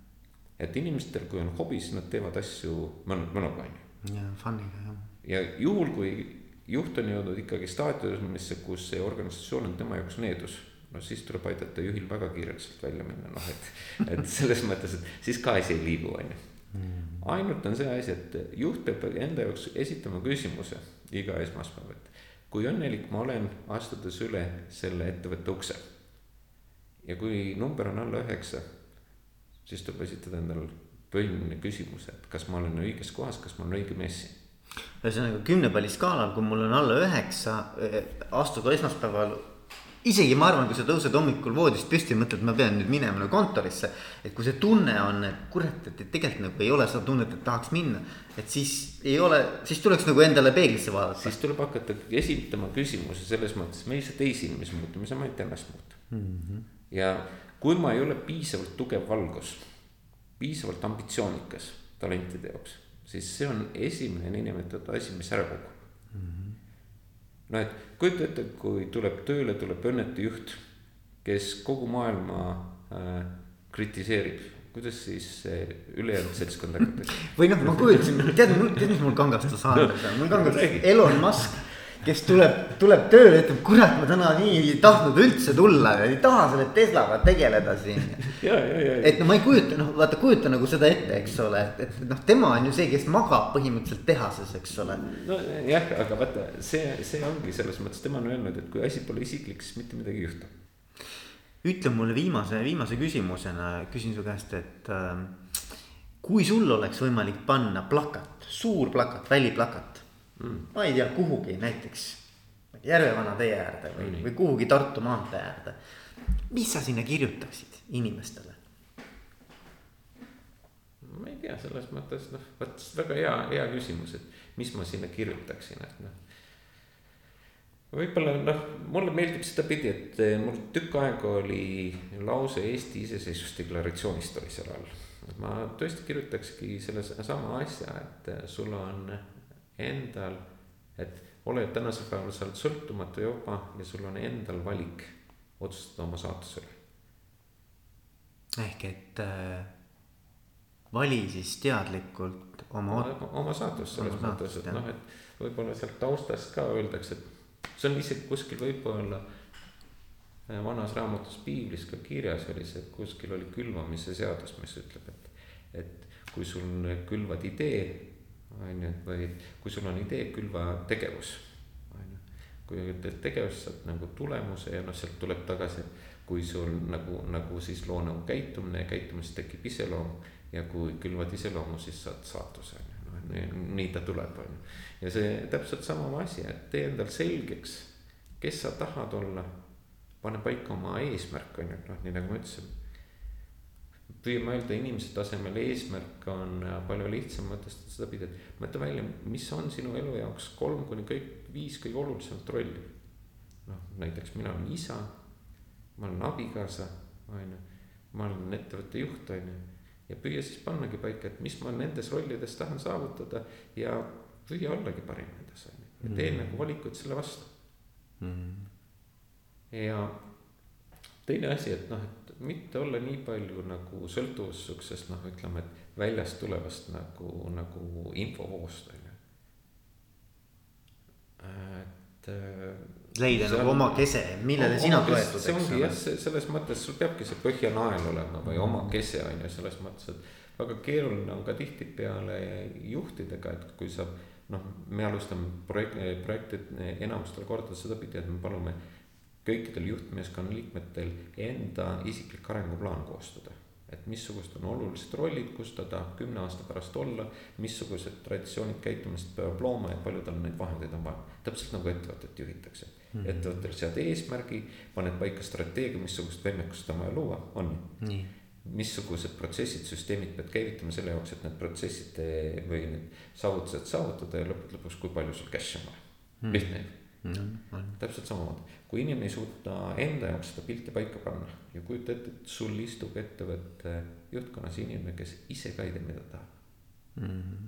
et inimestel, kui on hobi, siis nad teevad asju mõnuga, on ju. ja fun'iga jah. ja juhul, kui juht on jõudnud ikkagi staadiumisse, kus see organisatsioon on tema jaoks needus no siis tuleb aidata juhil väga kiirelt sealt välja minna, noh et, et selles mõttes, et siis ka asi ei liigu, on ju. Mm. ainult on see asi, et juht peab enda jaoks esitama küsimuse iga esmaspäev, et kui õnnelik ma olen, astudes üle selle ettevõtte ukse. ja kui number on alla üheksa siis tuleb esitada endale põhiline küsimus, et kas ma olen õiges kohas, kas ma olen õige mees siin. Ühesõnaga kümne palli skaalal, kui mul on alla üheksa, eh, astuda esmaspäeval. isegi ma arvan, kui sa tõused hommikul voodist püsti mõtled, ma pean nüüd minema nagu kontorisse. et kui see tunne on, et kurat, et tegelikult nagu ei ole seda tunnet, et tahaks minna. et siis ei ole, siis tuleks nagu endale peeglisse vaadata. siis tuleb hakata esitama küsimusi selles mõttes, me ei saa teisi inimesi muuta, me saame ainult ennast muuta mm. -hmm. ja kui ma ei ole piisavalt tugev valgus, piisavalt ambitsioonikas talentide jaoks, siis see on esimene niinimetatud asi, mis ära kukub mm. -hmm. no et kujuta ette, kui tuleb tööle, tuleb õnnetu juht, kes kogu maailma äh, kritiseerib kuidas siis ülejäänud seltskond hakatakse? *laughs* või noh, ma kujutasin, tead, tead, mis mul kangastus *laughs* on, mul kangastus Elon Musk kes tuleb, tuleb tööle, ütleb, kurat, ma täna nii ei tahtnud üldse tulla ja ei taha selle Teslaga tegeleda siin. *laughs* et no ma ei kujuta, noh, vaata, kujuta nagu seda ette, eks ole, et, et noh, tema on ju see, kes magab põhimõtteliselt tehases, eks ole. nojah, aga vaata, see, see ongi selles mõttes, tema on öelnud, et kui asi pole isiklik, siis mitte midagi ei juhtu. ütle mulle viimase, viimase küsimusena, küsin su käest, et äh, kui sul oleks võimalik panna plakat, suur plakat, väliplakat mm.. ma ei tea, kuhugi näiteks Järvevana tee äärde või mm., või kuhugi Tartu maantee äärde. mis sa sinna kirjutaksid inimestele? ma ei tea, selles mõttes noh, vot väga hea, hea küsimus, et mis ma sinna kirjutaksin, et noh. võib-olla noh, mulle meeldib sedapidi, et eh, mul tükk aega oli lause Eesti iseseisvusdeklaratsioonist oli seal all. ma tõesti kirjutakski selle sama asja, et eh, sul on endal, et oled tänasel päeval, sa oled sõltumatu juba ja sul on endal valik otsustada oma saatuse üle. ehk et äh, vali siis teadlikult oma. oma saatust selles oma mõttes, et noh, et võib-olla sealt taustast ka öeldakse, et see on isegi kuskil võib-olla äh, vanas raamatus piiblis ka kirjas oli see, et kuskil oli külvamise seadus, mis ütleb, et, et kui sul külvad idee on ju, või kui sul on idee, külva tegevus, on ju. kui teed tegevust, saad nagu tulemuse ja noh, sealt tuleb tagasi, kui sul nagu, nagu siis loo nagu käitumine ja käitumisest tekib iseloom. ja kui külvad iseloomu, siis saad saatuse, on ju, noh nii, ta tuleb, on ju. ja see täpselt sama asi, et tee endal selgeks, kes sa tahad olla, pane paika oma eesmärk, on ju, noh, nii nagu ma ütlesin mõelda inimese tasemel, eesmärk on äh, palju lihtsam mõtestada sedapidi, et mõtle välja, mis on sinu elu jaoks kolm kuni kõik viis kõige olulisemat rolli. noh, näiteks mina olen isa, ma olen abikaasa, on ju, ma olen ettevõtte juht, on ju. ja püüa siis pannagi paika, et mis ma nendes rollides tahan saavutada ja püüa ollagi parim nendes, on ju, ja tee mm. nagu valikuid selle vastu mm.. ja teine asi, et noh, et mitte olla nii palju nagu sõltuvus sihukesest noh, ütleme, et väljast tulevast nagu, nagu infovoost on ju. et. Äh, leida nagu oma kese, millele oma sina toetud, eks ole. jah, selles mõttes sul peabki see põhjanael olema või oma kese on ju selles mõttes, et väga keeruline on ka tihtipeale juhtidega, et kui sa noh, me alustame projekt, projekti enamustel kordades sedapidi, et me palume kõikidel juhtmeeskonna liikmetel enda isiklik arenguplaan koostada. et missugused on olulised rollid, kus ta tahab kümne aasta pärast olla, missugused traditsioonid käitumist peab looma ja palju tal neid vahendeid on vaja. täpselt nagu ettevõtet juhitakse mm -hmm. ettevõttel sead eesmärgi, paned paika strateegia, missugust võimekust on vaja luua, on nii missugused protsessid, süsteemid pead käivitama selle jaoks, et need protsessid või need saavutused saavutada ja lõppude lõpuks, kui palju sul cash'i on vaja mm., lihtne ju mm.. Täpselt samamoodi, kui inimene ei suuda enda jaoks seda pilti paika panna ja kujuta ette, et sul istub ettevõtte juhtkonnas inimene, kes ise ka ei tea, mida tahab. Mm. -hmm.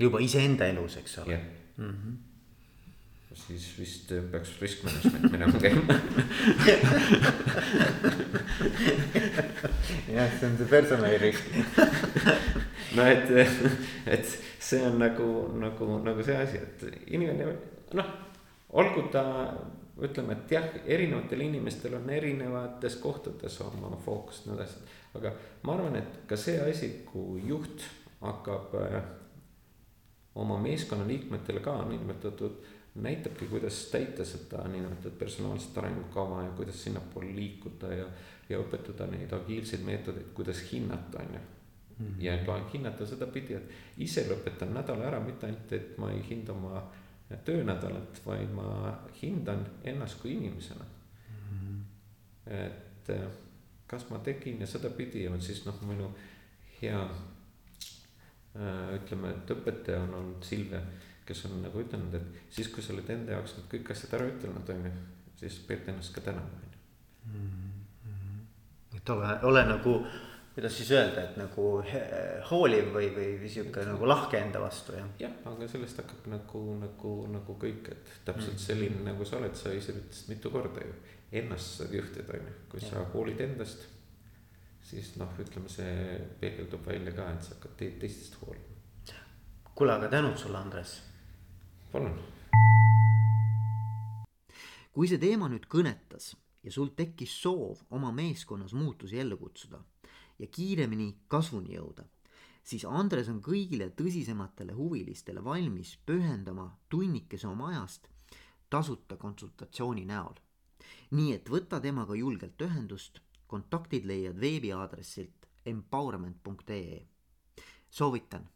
juba iseenda elus, eks ole. mm -hmm siis vist peaks risk management minema käima. *laughs* Jah, see on see personalirisk *laughs* no et, et see on nagu, nagu, nagu see asi, et inimene noh, olgu ta ütleme, et jah, erinevatel inimestel on erinevates kohtades oma fookust ja nii edasi. aga ma arvan, et ka see asi, kui juht hakkab äh, oma meeskonna liikmetele ka niinimetatud näitabki, kuidas täita seda niinimetatud personaalset arengukava ja kuidas sinnapoole liikuda ja, ja õpetada neid agiilseid meetodeid, kuidas hinnata, on ju. Mhm. ja hinnata sedapidi, et ise lõpetan nädala ära, mitte ainult, et ma ei hinda oma töönädalat, vaid ma hindan ennast kui inimesena mm. -hmm. et eh, kas ma tegin ja sedapidi on siis noh, minu hea äh, ütleme, et õpetaja on olnud Silvia kes on nagu ütelnud, et siis, kui sa oled enda jaoks need kõik asjad ära ütelnud, on ju, siis pead ennast ka tänama, on ju. Mm-hmm. et ole, ole nagu, kuidas siis öelda, et nagu hooliv või, või sihuke nagu lahke enda vastu, jah. jah, aga sellest hakkab nagu, nagu, nagu kõik, et täpselt mm. selline nagu sa oled, sa ise ütlesid mitu korda ju. Ennast saad juhtida, on ju, kui ja. sa hoolid endast, siis noh, ütleme, see peegeldub välja ka, et sa hakkad teistest hoolima kuule, aga tänud sulle, Andres palun. kui see teema nüüd kõnetas ja sul tekkis soov oma meeskonnas muutusi ellu kutsuda ja kiiremini kasvuni jõuda, siis Andres on kõigile tõsisematele huvilistele valmis pühendama tunnikese oma ajast tasuta konsultatsiooni näol. nii et võta temaga julgelt ühendust, kontaktid leiad veebiaadressilt empowerment.ee. soovitan